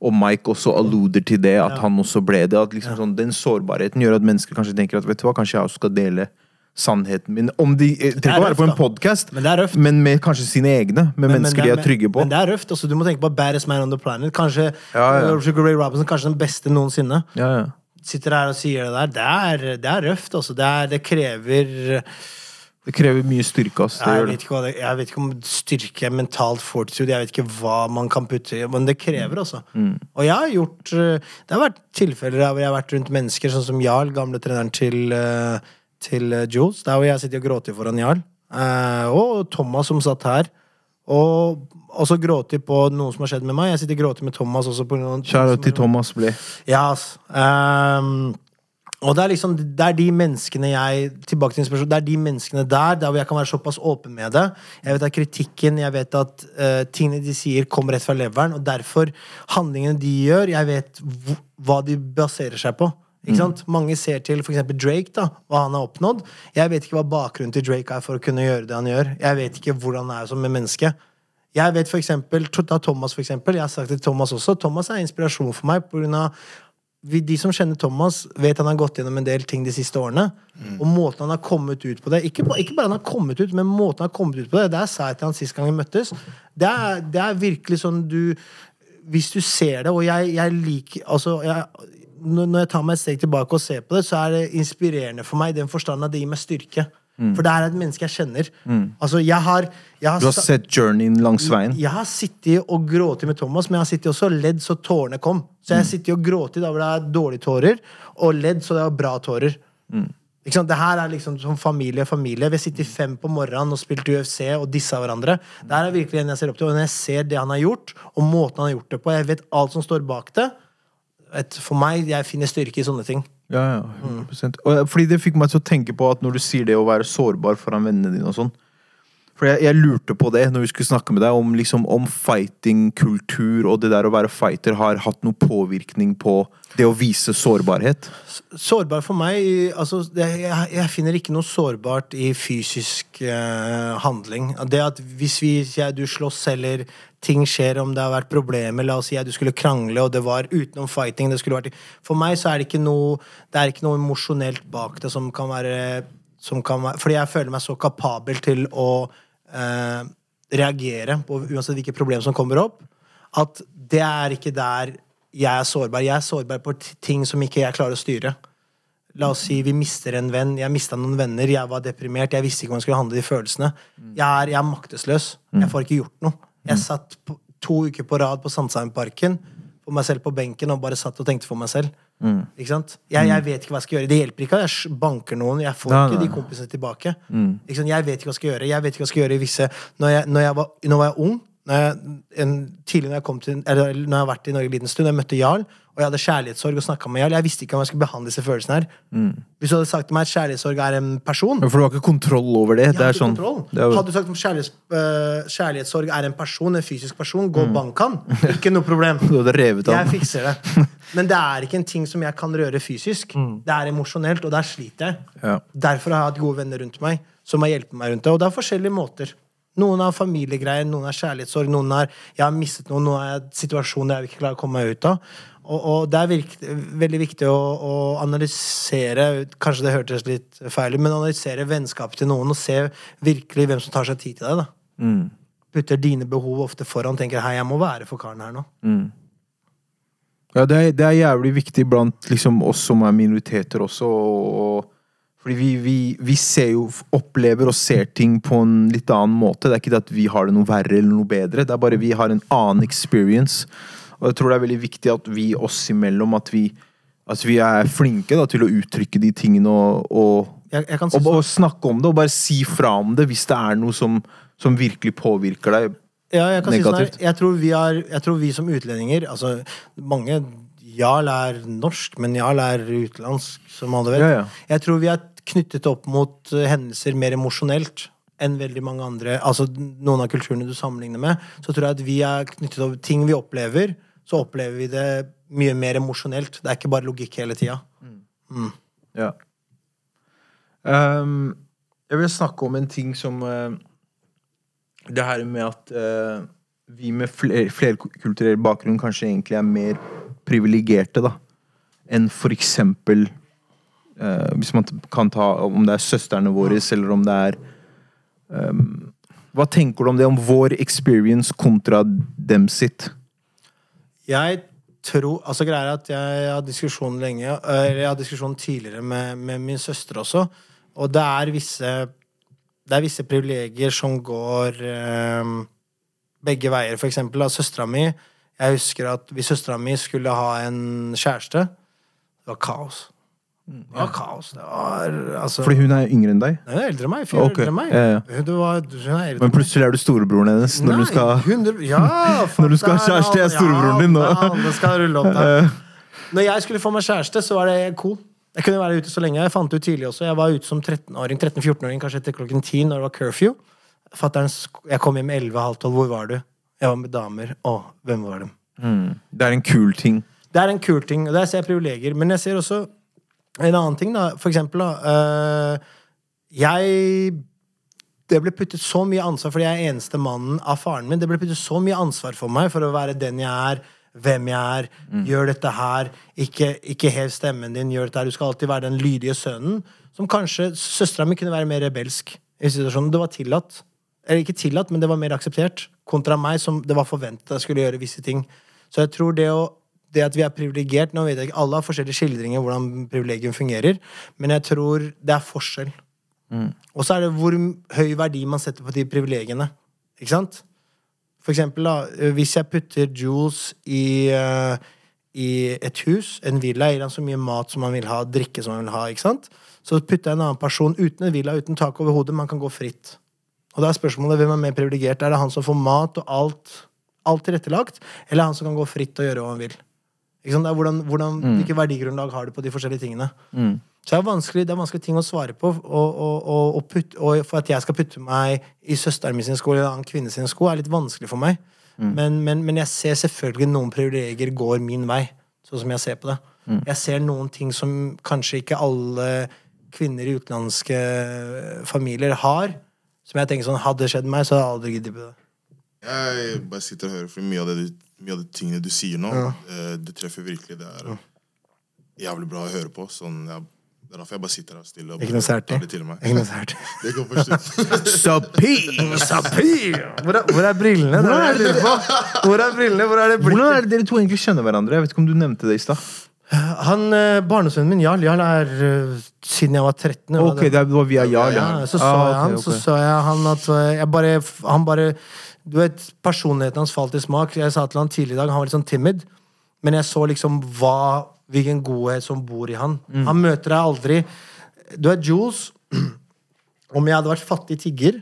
Og Mike også alluder til det, at han også ble det. At liksom sånn, Den sårbarheten gjør at mennesker kanskje tenker at vet du hva, kanskje jeg også skal dele sannheten min. Om de eh, trenger å være på en podkast,
Men
men med kanskje sine egne. Med
Men-
mennesker
men
de er trygge på.
Men det er røft. Altså, du må tenke på baddest man on the planet. Kanskje
Ja, ja.
uh, Ray Robinson, kanskje den beste noensinne.
Ja, ja.
Sitter her og sier det der. Det er, det er røft. Altså. Det, er, det krever
Det krever mye styrke. ass. Det
jeg vet, ikke jeg vet ikke om styrke er mentalt fortitude. Jeg vet ikke hva man kan putte i, men det krever, altså.
Mm.
Og jeg har gjort eh, Det har vært tilfeller der hvor jeg har vært rundt mennesker, sånn som Jarl, gamle treneren til, eh, til eh, Jules. Der hvor jeg sitter og gråter foran Jarl. Og Thomas som satt her. Og også gråter på noe som har skjedd med meg. Jeg sitter og gråter med Thomas også.
Kjære til Thomas Ble.
ja, ass. Ehm, og det er liksom Det er de menneskene jeg Tilbake til inspirasjon. Det er de menneskene der Der hvor jeg kan være såpass åpen med det. Jeg vet at kritikken, jeg vet at uh, tingene de sier, kommer rett fra leveren. Og derfor, handlingene de gjør, jeg vet hva de baserer seg på. Ikke sant? Mange ser til eksempel Drake, da, hva han har oppnådd. Jeg vet ikke hva bakgrunnen til Drake er for å kunne gjøre det han gjør. Jeg vet ikke hvordan han er som et menneske. Jeg vet for eksempel, ta Thomas for eksempel, jeg har sagt det til Thomas også, Thomas er inspirasjon for meg på grunn av de som kjenner Thomas, vet han har gått gjennom en del ting de siste årene. Og måten han har kommet ut på det Ikke, ikke bare han har kommet ut, men måten han har kommet ut på det. Det sa jeg til han sist gang vi møttes. Det er, det er virkelig sånn du Hvis du ser det, og jeg, jeg liker Altså, jeg, når jeg tar meg et steg tilbake og ser på det, så er det inspirerende for meg i den forstand at det gir meg styrke. For det er et menneske jeg kjenner. Altså, jeg har, jeg har
Du har sett journeyen langs veien.
jeg har sittet og grått med Thomas, men jeg har sittet også ledd så tårene kom. Så jeg har sittet og grått da hvor det er dårlige tårer, og ledd så det er bra tårer. Ikke sant? Det her er liksom som familie og familie. Vi har sittet fem på morgenen og spilt UFC og dissa hverandre. Det her er virkelig en jeg ser opp til. Og når jeg ser det han har gjort, og måten han har gjort det på, jeg vet alt som står bak det For meg, jeg finner styrke i sånne ting.
Ja, ja, 100%. Og, fordi det fikk meg til å tenke på at når du sier det å være sårbar foran vennene dine og sånn For jeg, jeg lurte på det når vi skulle snakke med deg, om, liksom, om fighting-kultur og det der å være fighter har hatt noen påvirkning på det å vise sårbarhet.
Sårbar for meg altså, jeg, jeg finner ikke noe sårbart i fysisk eh, handling. Det at hvis vi, sier du slåss eller ting skjer, om det har vært problemer La oss si at du skulle krangle, og det var utenom fighting det skulle vært, For meg så er det ikke noe Det er ikke noe emosjonelt bak det som kan være, som kan være Fordi jeg føler meg så kapabel til å eh, reagere på uansett hvilke problemer som kommer opp, at det er ikke der jeg er sårbar. Jeg er sårbar på ting som ikke jeg klarer å styre. La oss si vi mister en venn. Jeg mista noen venner. Jeg var deprimert. Jeg visste ikke hvordan jeg skulle handle de følelsene. Jeg er, jeg er maktesløs. Jeg får ikke gjort noe. Jeg satt på, to uker på rad på Sandsheimparken for meg selv på benken og bare satt og tenkte for meg selv. Ikke sant? Jeg, jeg vet ikke hva jeg skal gjøre. Det hjelper ikke at jeg banker noen. Jeg får
Nei,
ikke de kompisene tilbake. Ikke sant? Jeg vet ikke hva jeg skal gjøre. Jeg vet ikke hva jeg skal gjøre i visse Når jeg, når jeg, var, når jeg var ung når jeg, en, Tidlig når jeg kom til Eller når jeg har vært i Norge en liten stund, jeg møtte Jarl, og jeg hadde kjærlighetssorg og snakka med Jarl. Jeg visste ikke om jeg skulle behandle disse følelsene her. Hvis du hadde sagt til meg at kjærlighetssorg er en person
For du har ikke kontroll over det. det sånn,
Hadde du sagt at øh, kjærlighetssorg er en person, en fysisk person, gå mm. bank han. *laughs* Ikke noe problem. Jeg fikser det. *laughs* Men det er ikke en ting som jeg kan røre fysisk. Det er emosjonelt, og der sliter jeg.
Ja.
Derfor har jeg hatt gode venner rundt meg som har hjulpet meg rundt det. Og det er forskjellige måter. Noen har familiegreier, noen har kjærlighetssorg, noen har jeg har mistet noen, noen er situasjoner jeg ikke klarer å komme meg ut av. Og, og det er virk, veldig viktig å, å analysere Kanskje det hørtes litt feil ut, men analysere vennskapet til noen og se virkelig hvem som tar seg tid til deg. da Putter dine behov ofte foran tenker hei, jeg må være for karen her nå.
Ja, det er, det er jævlig viktig blant liksom, oss som er minoriteter også. Og, og, fordi vi, vi, vi ser jo, opplever og ser ting på en litt annen måte. Det er ikke det at vi har det noe verre eller noe bedre. Det er bare vi har en annen experience. Og jeg tror det er veldig viktig at vi oss imellom at vi, at vi er flinke da, til å uttrykke de tingene og, og
Jeg, jeg
Og, og snakke om det, og bare si fra om det hvis det er noe som, som virkelig påvirker deg.
Ja, jeg kan si sånn.
Negativt.
Jeg tror, vi har, jeg tror vi som utlendinger Altså, mange Jarl er norsk, men Jarl er utenlandsk, som alle vet.
Ja, ja.
Jeg tror vi er knyttet opp mot eh, hendelser mer emosjonelt enn veldig mange andre. Altså noen av kulturene du sammenligner med. Så tror jeg at vi er knyttet opp ting vi opplever, så opplever vi det mye mer emosjonelt. Det er ikke bare logikk hele tida.
Ja. Um, jeg vil snakke om en ting som uh, Det her med at uh, vi med fler, flerkulturell bakgrunn kanskje egentlig er mer privilegerte, da. Enn for eksempel eh, Hvis man kan ta Om det er søstrene våre, eller om det er um, Hva tenker du om det? Om vår experience kontra dem sitt?
Jeg tror Altså greia er at jeg har diskusjon lenge Eller jeg har diskusjon tidligere med, med min søster også. Og det er visse Det er visse privilegier som går eh, begge veier. For eksempel av søstera mi Jeg husker at hvis søstera mi skulle ha en kjæreste Det var kaos. Det var kaos. Det var altså
Fordi hun er yngre enn deg?
Hun er eldre enn meg. Fire år
Ok,
eldre enn meg.
ja, ja.
Hun, var, hun er eldre
Men plutselig er du storebroren hennes når du skal
100, ja, *laughs*
Når du skal ha kjæreste, jeg er storebroren din nå.
Ja, skal rulle opp der. *laughs* Når jeg skulle få meg kjæreste, så var det cool. Jeg kunne være ute så lenge. Jeg fant ut tidlig også. Jeg var ute som 13-åring, 13-14-åring, kanskje etter klokken 10 når det var curfew. Fatteren, jeg kom hjem 11-halv 12. Hvor var du? Jeg var med damer. Å, hvem var dem?
Det er en kul ting.
Det er en kul ting, og der ser jeg privilegier. Men jeg ser også en annen ting, da. For eksempel, da. øh, jeg Det ble puttet så mye ansvar, fordi jeg er eneste mannen av faren min. Det ble puttet så mye ansvar for meg for å være den jeg er, hvem jeg er. Gjør dette her. Ikke, ikke hev stemmen din. Gjør dette her. Du skal alltid være den lydige sønnen. Som kanskje søstera mi kunne være mer rebelsk. I situasjonen. Det var tillatt. Eller ikke tillatt, men det var mer akseptert. Kontra meg, som det var forventet jeg skulle gjøre visse ting. Så jeg tror det å det at vi er privilegert Nå vet jeg ikke, Alle har forskjellige skildringer hvordan privilegium fungerer, men jeg tror det er forskjell. Og så er det hvor høy verdi man setter på de privilegiene. Ikke sant? For eksempel, da, hvis jeg putter Jules i, uh, i et hus, en villa, gir han så mye mat som han vil ha, drikke som han vil ha, ikke sant? Så putter jeg en annen person uten en villa, uten tak over hodet, man kan gå fritt. Og da er spørsmålet hvem er mer privilegert. Er det han som får mat og alt, alt tilrettelagt, eller han som kan gå fritt og gjøre hva han vil? Ikke sant? Det er hvordan, hvordan, Hvilke verdigrunnlag har du på de forskjellige tingene? Så det er vanskelig, det er vanskelig ting å svare på. Og, og, og, og, putt, og for at jeg skal putte meg i søsteren min sin sko eller en annen kvinne sin sko, er litt vanskelig for meg. Men, men, men jeg ser selvfølgelig noen privilegier går min vei, sånn som jeg ser på det. Jeg ser noen ting som kanskje ikke alle kvinner i utenlandske familier har. Som jeg tenker sånn, Hadde det skjedd meg, så hadde jeg aldri giddet på det.
Jeg bare sitter og hører, for mye av, det du, mye av de tingene du sier nå, ja. det treffer virkelig. Det er jævlig bra å høre på. Sånn, jeg, det er derfor jeg bare sitter her stille og
Ikke noe
tar det til meg.
Ikke noe særlig. *laughs*
Det går først ut. *laughs*
Sapir!
Hvor er, hvor er brillene? Hvor er det. Hvor er brillene? Hvor er det
Hvordan er det dere to egentlig kjenner hverandre? Jeg vet ikke om du nevnte det i stad.
Han, eh, Barnesønnen min Jarl Jarl er eh, siden jeg var 13.
Ok, det var via Jarl.
ja, så så
Ah,
jeg han,
okay.
så så jeg han at eh, jeg bare, Han bare Du vet, personligheten hans falt i smak. Jeg sa til han tidligere i dag, han var litt sånn timid. Men jeg så liksom hva Hvilken godhet som bor i han.
Mm.
Han møter deg aldri. Du er Jules. *clears throat* Om jeg hadde vært fattig tigger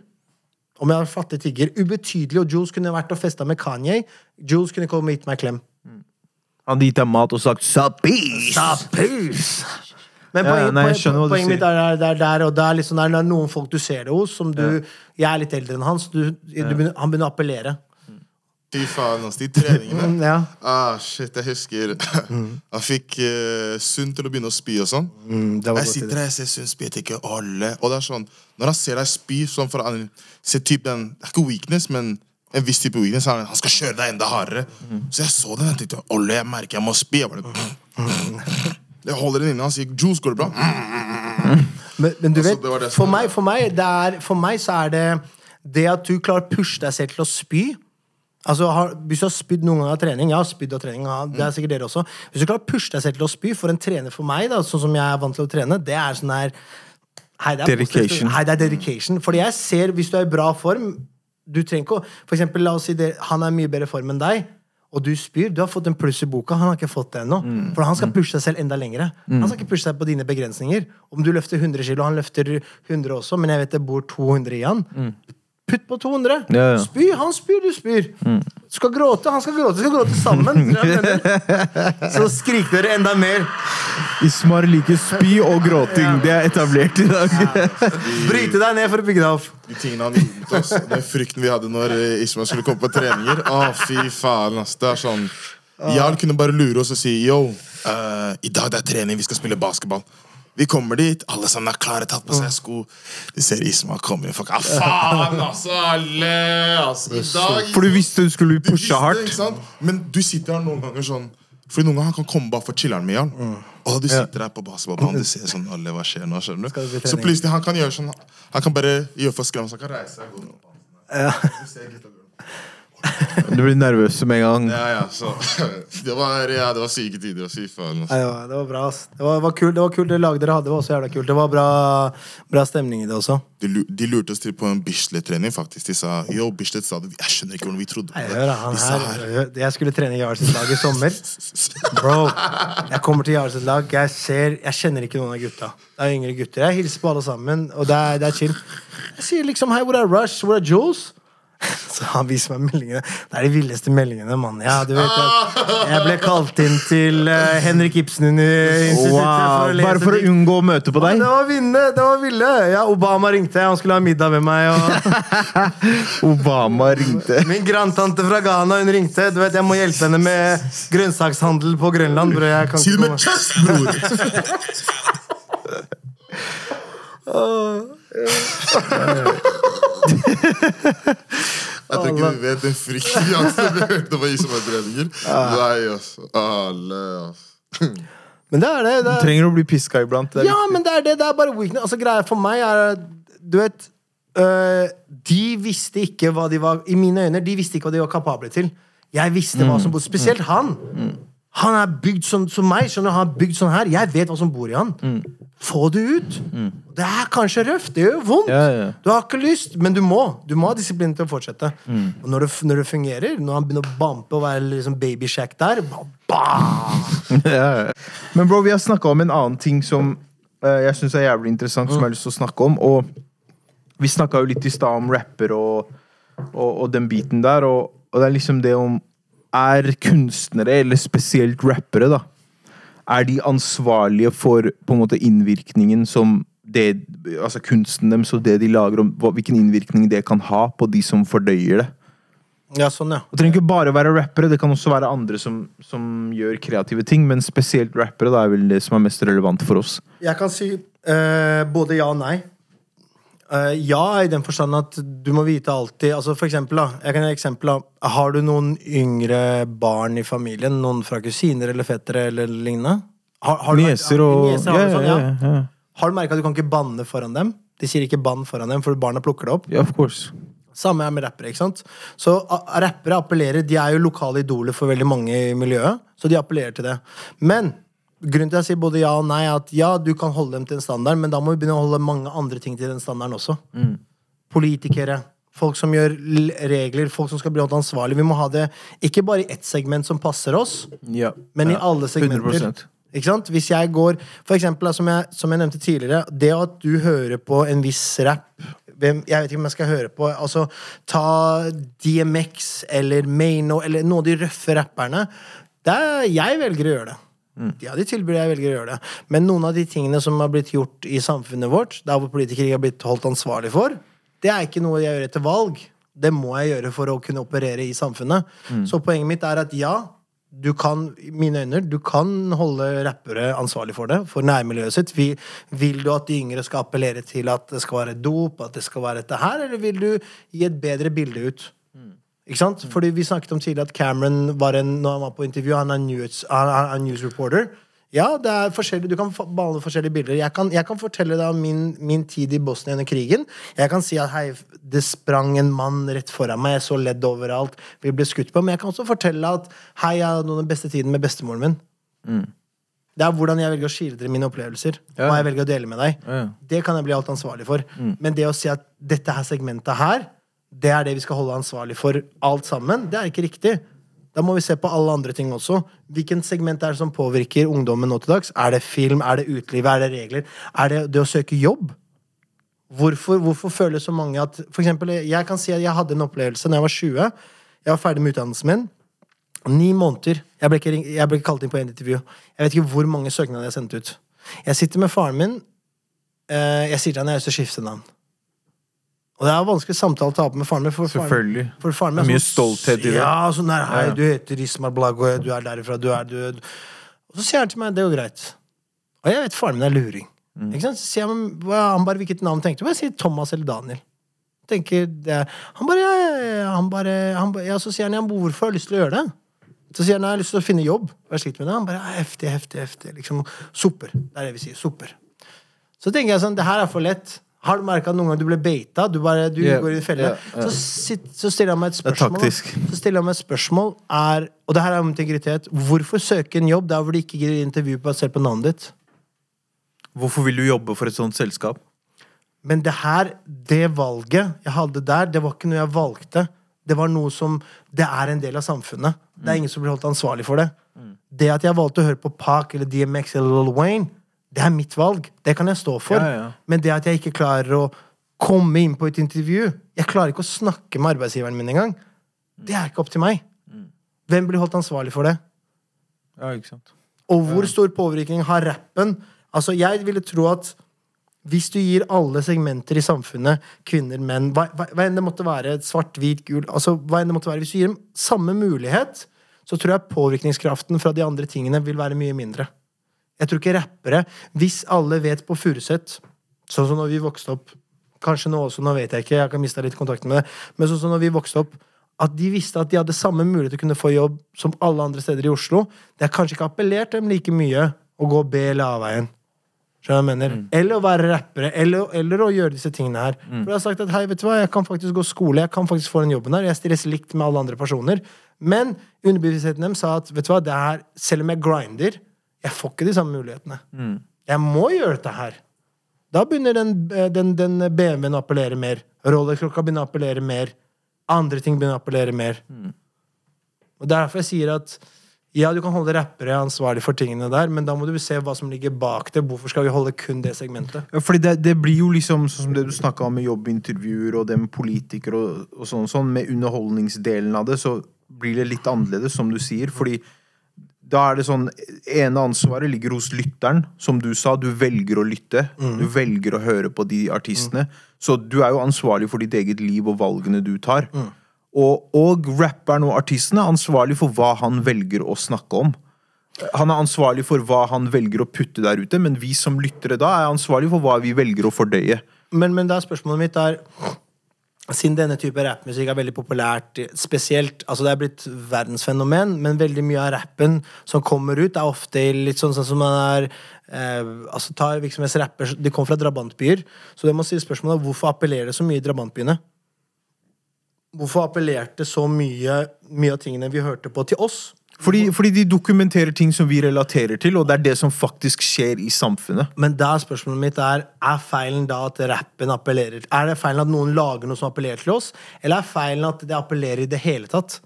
Om jeg hadde vært fattig tigger Ubetydelig, og Jules kunne vært og festa med Kanye. Jules kunne komme og gitt meg klem.
Han hadde gitt deg mat og sagt 'Sapis'!
Sapus! Men
Ja,
poenget,
nei, jeg
poenget- mitt er der, der, der, og det er liksom der, det er noen folk du ser det hos, som du Jeg er litt eldre enn han, så du, du han begynner å appellere.
Fy faen, altså, de treningene.
Mm, ja.
Ah, shit, jeg husker Han fikk uh, Sunn til å begynne å spy og sånn.
Mm,
Jeg sitter der, jeg ser Sunn spy, jeg tenker alle Og det er sånn, når han ser deg spy sånn for han ser typ den, Det er ikke weakness, men en viss type weakness. Han, han skal kjøre deg enda hardere. Så jeg så den, jeg tenkte Olle, jeg merker jeg må spy. Jeg bare Jeg holder den inne, han sier Juice, går det bra? *laughs*
Men, men du
Altså,
vet,
det det
for meg, for, meg, det er, for meg så er det det at du klarer å pushe deg selv til å spy Altså, har, Hvis du har spydd noen ganger av trening Jeg har spydd av trening, ja, det er sikkert dere også. Hvis du klarer å pushe deg selv til å spy for en trener for meg, da, sånn som jeg er vant til å trene, det er sånn der Hei, det er
Dedication.
positivt. Hei, det er dedication. Fordi jeg ser, hvis du er i bra form Du trenger ikke å For eksempel, la oss si det, han er i mye bedre form enn deg, og du spyr, du har fått en pluss i boka. Han har ikke fått det ennå. For han skal pushe seg selv enda lenger. Han skal ikke pushe seg på dine begrensninger. Om du løfter 100 kilo, han løfter 100 også, men jeg vet det bor 200 i han. Putt på 200.
Ja, ja.
Spy, han spyr, du spyr. Mm. skal gråte, han skal gråte. Skal gråte sammen. *laughs* Så skrik dere enda mer.
Ismar liker spy og gråting. Det er etablert i dag.
Bryte deg ned for å bygge deg opp.
De tingene han gjorde mot oss, den frykten vi hadde når Ismar skulle komme på treninger. Å, fy faen, ass. Det er sånn Jarl kunne bare lure oss og si yo, uh, i dag det er trening, vi skal spille basketball. Vi kommer dit, alle sammen er klare, tatt på seg sko. De ser Isma komme inn, folk ah, faen, altså, alle! Altså, I dag
For du visste du skulle pusha hardt.
ikke sant? Men du sitter her noen ganger sånn Fordi noen ganger han kan komme bare for chiller'n med Jarl. Og du sitter der på basketballbanen, du ser sånn Alle, hva skjer nå? skjønner du? Så plutselig han kan gjøre sånn Han kan bare gjøre for skram, så han kan reise seg. gå ned. Du
blir nervøs med en gang.
Ja, ja, så *laughs* Det var, ja, det var syke tider. Fy faen. Ja,
det var, bra. ass. Det var, var kult, det var kult det laget dere hadde. Det var også jævla kult. Det var bra, bra stemning i det også.
De, lu- de lurte oss til på en Bislett-trening, faktisk. De sa yo, Bislett sa det. Jeg skjønner ikke hvordan vi trodde på
Nei,
det.
hør da, han
De sa
her, her. jeg skulle trene Jarls lag i sommer. *laughs* Bro, jeg kommer til Jarls lag. Jeg, ser, jeg kjenner ikke noen av gutta. Det er yngre gutter. Jeg hilser på alle sammen, og det er, det er chill. Jeg sier liksom hei, hvor er Rush? Hvor er Jules? *laughs* Så han viser meg meldingene. Det er de villeste meldingene, mann. Ja, du vet jeg, jeg ble kalt inn til uh, Henrik Ibsen-instituttet
Wow,
lese
Bare for å unngå å møte på
Ja,
deg?
Det var vinne, det var ville. Ja, Obama ringte, han skulle ha middag med meg. Og *laughs*
Obama ringte.
min grandtante fra Ghana hun ringte. Du vet, Jeg må hjelpe henne med grønnsakshandel på Grønland. Bror. Jeg kan
Si det med chest, bror! *laughs* Jeg tror ikke du vet den frykten jeg *laughs* hørte på Ismail-treninger. Nei, altså. Alle, altså.
Men det er det. det er,
Trenger å bli piska iblant. Det er
ja,
viktig.
men det er det. Det er bare weakness. Altså, greia for meg er Du vet øh, De visste ikke hva de var I mine øyne, de visste ikke hva de var kapable til. Jeg visste hva som bodde Spesielt han. Han er bygd sånn som meg. skjønner du? Han er bygd sånn her Jeg vet hva som bor i han. Få det ut. Det er kanskje røft. Det gjør vondt.
Ja, ja.
Du har ikke lyst, men du må. Du må ha disiplin til å fortsette. Og når det, når det fungerer, når han begynner å bampe og være liksom baby shack der! *laughs*
Ja, ja. Men bro, vi har snakka om en annen ting som uh, jeg syns er jævlig interessant, som jeg har lyst til å snakke om. Og vi snakka jo litt i stad om rapper og, og, og den biten der, og, og det er liksom det om Er kunstnere, eller spesielt rappere, da, er de ansvarlige for på en måte innvirkningen som det, altså kunsten deres og det de lager, om hvilken innvirkning det kan ha på de som fordøyer det?
Ja, sånn, ja.
Det trenger ikke bare være rappere, det kan også være andre som, som gjør kreative ting, men spesielt rappere da er vel det som er mest relevant for oss.
Jeg kan si eh, både ja og nei. Eh, ja i den forstand at du må vite alltid altså For eksempel, da. Jeg kan gi eksempel da. Har du noen yngre barn i familien? Noen fra kusiner eller fettere eller lignende? Har, har
Nieser og
Nieser,
ja,
sånn,
ja,
ja.
ja.
Har du merka at du kan ikke banne foran dem? De sier ikke bann foran dem, for barna plukker det opp.
ja, of course.
Samme er med rappere. ikke sant? Så rappere appellerer De er jo lokale idoler for veldig mange i miljøet, så de appellerer til det. Men grunnen til at jeg sier både ja og nei, er at ja, du kan holde dem til en standard, men da må vi begynne å holde mange andre ting til den standarden også. Politikere. Folk som gjør regler, folk som skal bli holdt ansvarlig. Vi må ha det ikke bare i ett segment som passer oss,
Ja.
men i alle segmenter.
100%.
Ikke sant? Hvis jeg går For eksempel, som jeg, som jeg nevnte tidligere, det at du hører på en viss rap Jeg vet ikke om jeg skal høre på Altså, ta DMX eller Maino eller noen av de røffe rapperne. Er, jeg velger å gjøre det. Ja, de tilbyr jeg velger å gjøre det. Men noen av de tingene som har blitt gjort i samfunnet vårt, der hvor politikere har blitt holdt ansvarlig for, det er ikke noe jeg gjør etter valg. Det må jeg gjøre for å kunne operere i samfunnet. Så poenget mitt er at ja, du kan, mine øyne, du kan holde rappere ansvarlig for det, for nærmiljøet sitt. Vi, vil du at de yngre skal appellere til at det skal være dop, at det skal være dette her, eller vil du gi et bedre bilde ut? Ikke sant? Fordi Vi snakket om tidligere at Cameron var en, når han var på intervju, han er news, han er news reporter. Ja, det er forskjellig, du kan behandle forskjellige bilder. Jeg kan, jeg kan fortelle deg om min, min tid i Bosnia under krigen. Jeg kan si at hei, det sprang en mann rett foran meg, jeg så ledd overalt, vi ble skutt på. Men jeg kan også fortelle at hei, jeg hadde den beste tiden med bestemoren min. Det er hvordan jeg velger å skildre mine opplevelser.
Ja.
Hva jeg velger å dele med deg.
Ja.
Det kan jeg bli alt ansvarlig for. Men det å si at dette her segmentet her, det er det vi skal holde ansvarlig for alt sammen, det er ikke riktig. Da må vi se på alle andre ting også. Hvilken segment er det som påvirker ungdommen nå til dags? Er det film? Er det utelivet? Er det regler? Er det det å søke jobb? Hvorfor, hvorfor føler så mange at For eksempel, jeg kan si at jeg hadde en opplevelse da jeg var 20. Jeg var ferdig med utdannelsen min. Ni måneder. Jeg ble ikke, jeg ble ikke kalt inn på en intervju. Jeg vet ikke hvor mange søknader jeg sendte ut. Jeg sitter med faren min. Eh, jeg sier til han jeg har lyst til å skifte navn. Og det er en vanskelig samtale å ta opp med faren min. For faren,
Selvfølgelig.
for faren min
Det er mye stolthet i det.
Ja, sånn der, hei, du heter Ismar Blago, du er derifra, du er død. Og så sier han til meg, det går greit. Og jeg vet faren min er luring.
Mm.
Ikke sant? Så sier jeg, han bare, hvilket navn tenkte du? Jeg sier Thomas eller Daniel. Tenker det. Han bare, ja, han bare, han bare ja, Så sier han, ja, hvorfor har du lyst til å gjøre det? Så sier han, jeg har lyst til å finne jobb. Og jeg sliter med det. Han bare, ja, heftig, heftig, heftig. Liksom, super. Det er det vi sier. Super. Så tenker jeg sånn, det her er for lett. Har du merka noen ganger du ble beita? Du, bare, du
yeah,
går i en felle.
Yeah, yeah.
Så, så stiller han meg et
er
spørsmål.
taktisk.
Så stiller han meg et spørsmål er, Og det her er om integritet. Hvorfor søke en jobb der hvor de ikke gir intervju basert på navnet ditt?
Hvorfor vil du jobbe for et sånt selskap?
Men det her, det valget jeg hadde der, det var ikke noe jeg valgte. Det var noe som Det er en del av samfunnet. Det er ingen som blir holdt ansvarlig for det. Det at jeg valgte å høre på Park eller DMX eller Lil Wayne, det er mitt valg. Det kan jeg stå for.
Ja, ja.
Men det at jeg ikke klarer å komme inn på et intervju Jeg klarer ikke å snakke med arbeidsgiveren min engang. Det er ikke opp til meg. Hvem blir holdt ansvarlig for det?
Ja, ikke sant.
Og hvor stor påvirkning har rappen? Altså, jeg ville tro at hvis du gir alle segmenter i samfunnet, kvinner, menn, hva, hva, hva enn det måtte være, svart, hvit, gul altså hva enn det måtte være, Hvis du gir dem samme mulighet, så tror jeg påvirkningskraften fra de andre tingene vil være mye mindre. Jeg tror ikke rappere Hvis alle vet på Furuset, sånn som når vi vokste opp Kanskje nå også, nå vet jeg ikke, jeg kan miste litt kontakten med det, men sånn som når vi vokste opp at de visste at de hadde samme mulighet til å kunne få jobb som alle andre steder i Oslo. Det har kanskje ikke appellert dem like mye å gå B- eller A-veien. Skjønner du hva jeg mener? Eller å være rappere, eller, eller å gjøre disse tingene her. For jeg har sagt at hei, vet du hva, jeg kan faktisk gå skole, jeg kan faktisk få den jobben her. Jeg stilles likt med alle andre personer. Men underbevisstheten dem sa at vet du hva, det her, selv om jeg grinder, jeg får ikke de samme mulighetene. Jeg må gjøre dette her. Da begynner den, den, den BMW-en å appellere mer. Rolex-klokka begynner å appellere mer. Andre ting begynner å appellere mer. Og er derfor jeg sier at ja, du kan holde rappere ansvarlig for tingene der, men da må du se hva som ligger bak det. Hvorfor skal vi holde kun det segmentet?
Ja, fordi det, det blir jo liksom sånn som det du snakka om med jobbintervjuer og det med politikere og, og sånn, sånn, med underholdningsdelen av det, så blir det litt annerledes, som du sier. Fordi da er det sånn ene ansvaret ligger hos lytteren. Som du sa, du velger å lytte. Du velger å høre på de artistene. Så du er jo ansvarlig for ditt eget liv og valgene du tar. Og, og rapperen og artisten er ansvarlig for hva han velger å snakke om. Han er ansvarlig for hva han velger å putte der ute, men vi som lyttere da er ansvarlig for hva vi velger å fordøye.
Men, men da er spørsmålet mitt er Siden denne type rappmusikk er veldig populært, spesielt Altså, det er blitt verdensfenomen, men veldig mye av rappen som kommer ut, er ofte litt sånn, sånn som man er eh, Altså, tar virksomhetsrapper De kommer fra drabantbyer, så det må stille spørsmålet hvorfor appellerer det så mye i drabantbyene? Hvorfor appellerte så mye, mye av tingene vi hørte på, til oss?
Fordi, fordi de dokumenterer ting som vi relaterer til, og det er det som faktisk skjer i samfunnet.
Men da er spørsmålet mitt er Er feilen da at rappen appellerer Er det feilen at noen lager noe som appellerer til oss, eller er feilen at det appellerer i det hele tatt?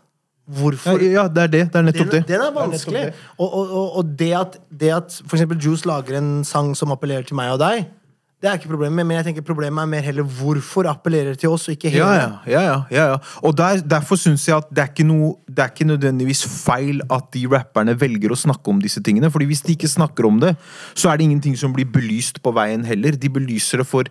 Hvorfor?
ja, det er det. Det er nettopp det.
den er vanskelig. Og, og, og, og det at, det at eksempel Juice lager en sang som appellerer til meg og deg, det er ikke problemet. Men jeg tenker problemet er mer heller hvorfor appellerer til oss, og ikke hele.
Ja, ja, ja, ja, ja, ja. Og der, derfor syns jeg at det er, ikke noe, det er ikke nødvendigvis feil at de rapperne velger å snakke om disse tingene. Fordi hvis de ikke snakker om det, så er det ingenting som blir belyst på veien heller. De belyser det for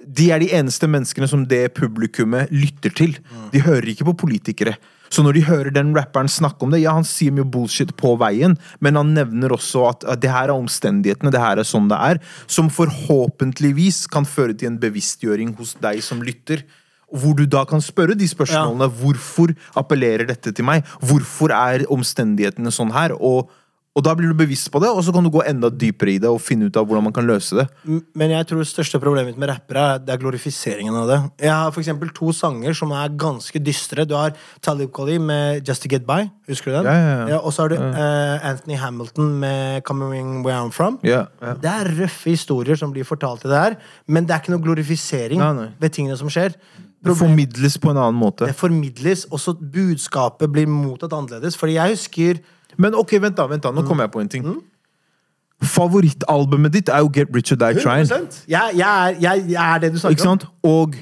De er de eneste menneskene som det publikummet lytter til. De hører ikke på politikere. Så når de hører den rapperen snakke om det Ja, han sier mye bullshit på veien, men han nevner også at, at det her er omstendighetene, det her er sånn det er, som forhåpentligvis kan føre til en bevisstgjøring hos deg som lytter. Hvor du da kan spørre de spørsmålene. Hvorfor appellerer dette til meg? Hvorfor er omstendighetene sånn her? Og, og da blir du bevisst på det, og så kan du gå enda dypere i det og finne ut av hvordan man kan løse det.
Men jeg tror det største problemet mitt med rappere er, det er glorifiseringen av det. Jeg har for eksempel to sanger som er ganske dystre. Du har Talib Kali med Just To Get By. Husker du den?
Ja, ja, ja.
og så har du uh, Anthony Hamilton med Coming Where I'm From.
Ja, ja.
Det er røffe historier som blir fortalt i det her, men det er ikke noe glorifisering
Nei, nei.
ved tingene som skjer.
Det formidles på en annen måte.
Det formidles, og så budskapet blir mottatt annerledes. Fordi jeg husker
Men ok, vent da, vent da, nå kommer jeg på en ting. Favorittalbumet ditt er jo Get Rich or Die
100
Trying.
jeg, jeg, er, jeg, jeg er det du
Ikke
snakker om.
sant? Og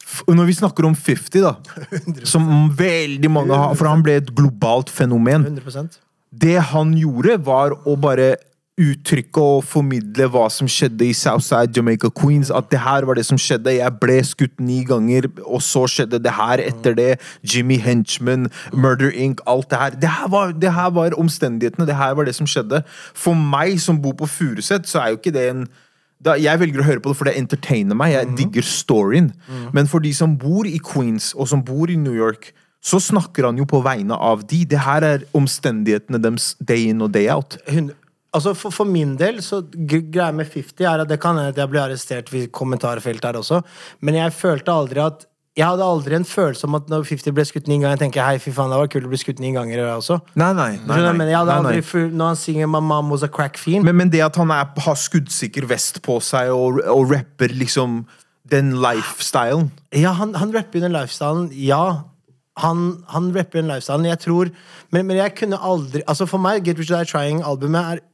f- når vi snakker om 50, da, *laughs* som veldig mange har For han ble et globalt fenomen.
100
Det han gjorde, var å bare uttrykke og formidle hva som skjedde i Southside Jamaica Queens. At det her var det som skjedde. Jeg ble skutt ni ganger, og så skjedde det her etter det. Jimmy Henchman, Murder Inc., alt det her. Det her var, det her var omstendighetene. Det her var det som skjedde. For meg som bor på Furuset, så er jo ikke det en da, jeg velger å høre på det, for det entertainer meg. Jeg digger storyen. Men for de som bor i Queens, og som bor i New York, så snakker han jo på vegne av de. Det her er omstendighetene deres day in og day out.
Hun- Altså for, for min del, så greia med 50 er at det kan hende at jeg blir arrestert ved kommentarfeltet her også, men jeg følte aldri at Jeg hadde aldri en følelse om at når 50 ble skutt ni ganger, jeg tenker hei, fy faen, det var kult å bli skutt ni ganger jeg også.
Nei, nei.
nei, nei, Men jeg hadde
Nei, nei.
Når han synger 'My mom was a crack fiend'
Men, men det at han er, har skuddsikker vest på seg og, og rapper liksom den lifestylen
Ja, han, han rapper den lifestylen, ja. Han, han rapper den lifestylen, jeg tror men, men jeg kunne aldri Altså For meg, Get Rich or Die Trying-albumet er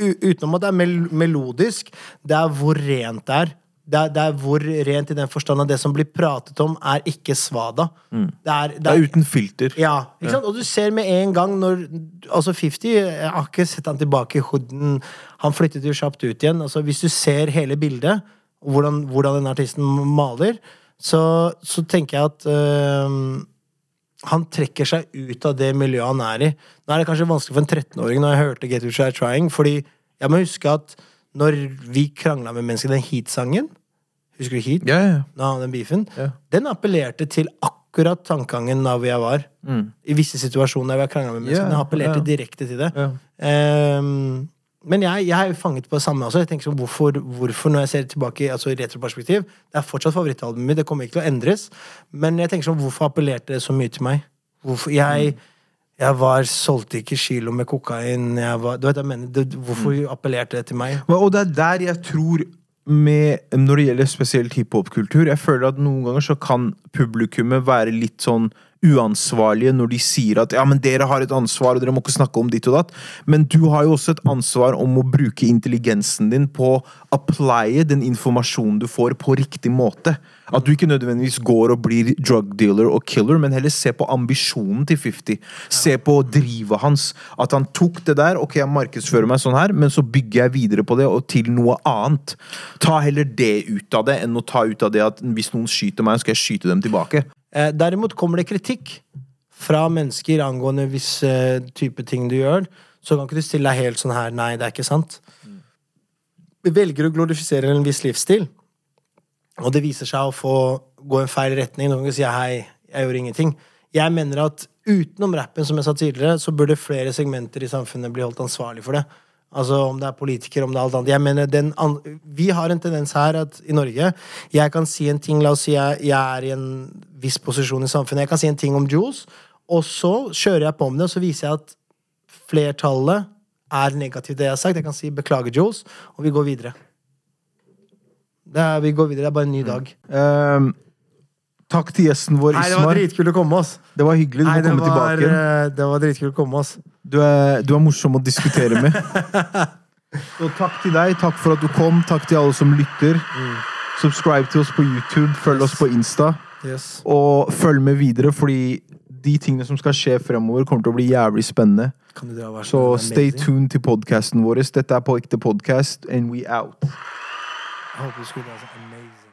Utenom at det er mel melodisk, det er hvor rent det er. Det er, det er hvor rent i den forstand at det som blir pratet om, er ikke svada. Det er,
Det er uten filter.
ja, ikke sant? Og du ser med en gang når Altså 50 Jeg har ikke sett han tilbake i hooden. Han flyttet jo kjapt ut igjen. Altså Hvis du ser hele bildet, hvordan, hvordan den artisten maler, så, så tenker jeg at øhm, han trekker seg ut av det miljøet han er i. Nå er det kanskje vanskelig for en 13-åring når jeg hørte Get Rich or Trying, fordi jeg må huske at når vi krangla med mennesker, den Heat-sangen Husker du Heat?
Ja, ja.
Nå, den beefen.
Ja.
Den appellerte til akkurat tankegangen da hvor jeg var. I visse situasjoner hvor jeg krangla med mennesker.
Ja,
Den appellerte
ja.
direkte til det.
Ja.
Men jeg, jeg er fanget på det samme også. Jeg tenker sånn, hvorfor, hvorfor når jeg ser tilbake altså i retroperspektiv Det er fortsatt favorittalbumet mitt, det kommer ikke til å endres. Men jeg tenker sånn, hvorfor appellerte det så mye til meg? Hvorfor, jeg, jeg var, solgte ikke kilo med kokain. Jeg var, du vet, jeg mener, det, hvorfor appellerte det til meg?
Og det er der jeg tror med, Når det gjelder spesielt hiphop-kultur, jeg føler at noen ganger så kan publikummet være litt sånn uansvarlige når de sier at ja, men dere har et ansvar, og dere må ikke snakke om ditt og datt. Men du har jo også et ansvar om å bruke intelligensen din på å applye den informasjonen du får, på riktig måte. At du ikke nødvendigvis går og blir drug dealer og killer, men heller se på ambisjonen til 50. Se på drivet hans. At han tok det der. Ok, jeg markedsfører meg sånn her, men så bygger jeg videre på det og til noe annet. Ta heller det ut av det, enn å ta ut av det at hvis noen skyter meg, skal jeg skyte dem tilbake.
Eh, derimot kommer det kritikk fra mennesker angående viss eh, type ting du gjør, så kan ikke du stille deg helt sånn her Nei, det er ikke sant. Vi velger å glorifisere en viss livsstil, og det viser seg å få gå en feil retning. Noen kan si hei, jeg gjorde ingenting. Jeg mener at utenom rappen, som jeg sa tidligere, så burde flere segmenter i samfunnet bli holdt ansvarlig for det. Altså Om det er politikere, om det er alt annet. Jeg mener, den Vi har en tendens her at i Norge Jeg kan si en ting, la oss si jeg, jeg er i en viss posisjon i samfunnet. Jeg kan si en ting om Jules, og så kjører jeg på med det, og så viser jeg at flertallet er negativt det jeg har sagt. Jeg kan si 'beklager, Jules', og vi går videre. Det er, vi går videre, det er bare en ny dag.
Ehm, takk til gjesten vår, Ismar.
Nei, det var dritkult å komme, ass.
Det var hyggelig. Du
Nei,
må komme
var,
tilbake.
eh, det var dritkult å komme, ass.
Du er, du er morsom å diskutere med. *laughs* Så takk til deg. Takk for at du kom. Takk til alle som lytter. Subscribe til oss på YouTube. Følg oss på Insta.
Yes.
Og følg med videre, fordi de tingene som skal skje fremover, kommer til å bli jævlig spennende.
Kan det være
Så
sånn
stay tuned til podkasten vår. Dette er På ekte podkast, and we out.
Jeg håper du skulle være så amazing.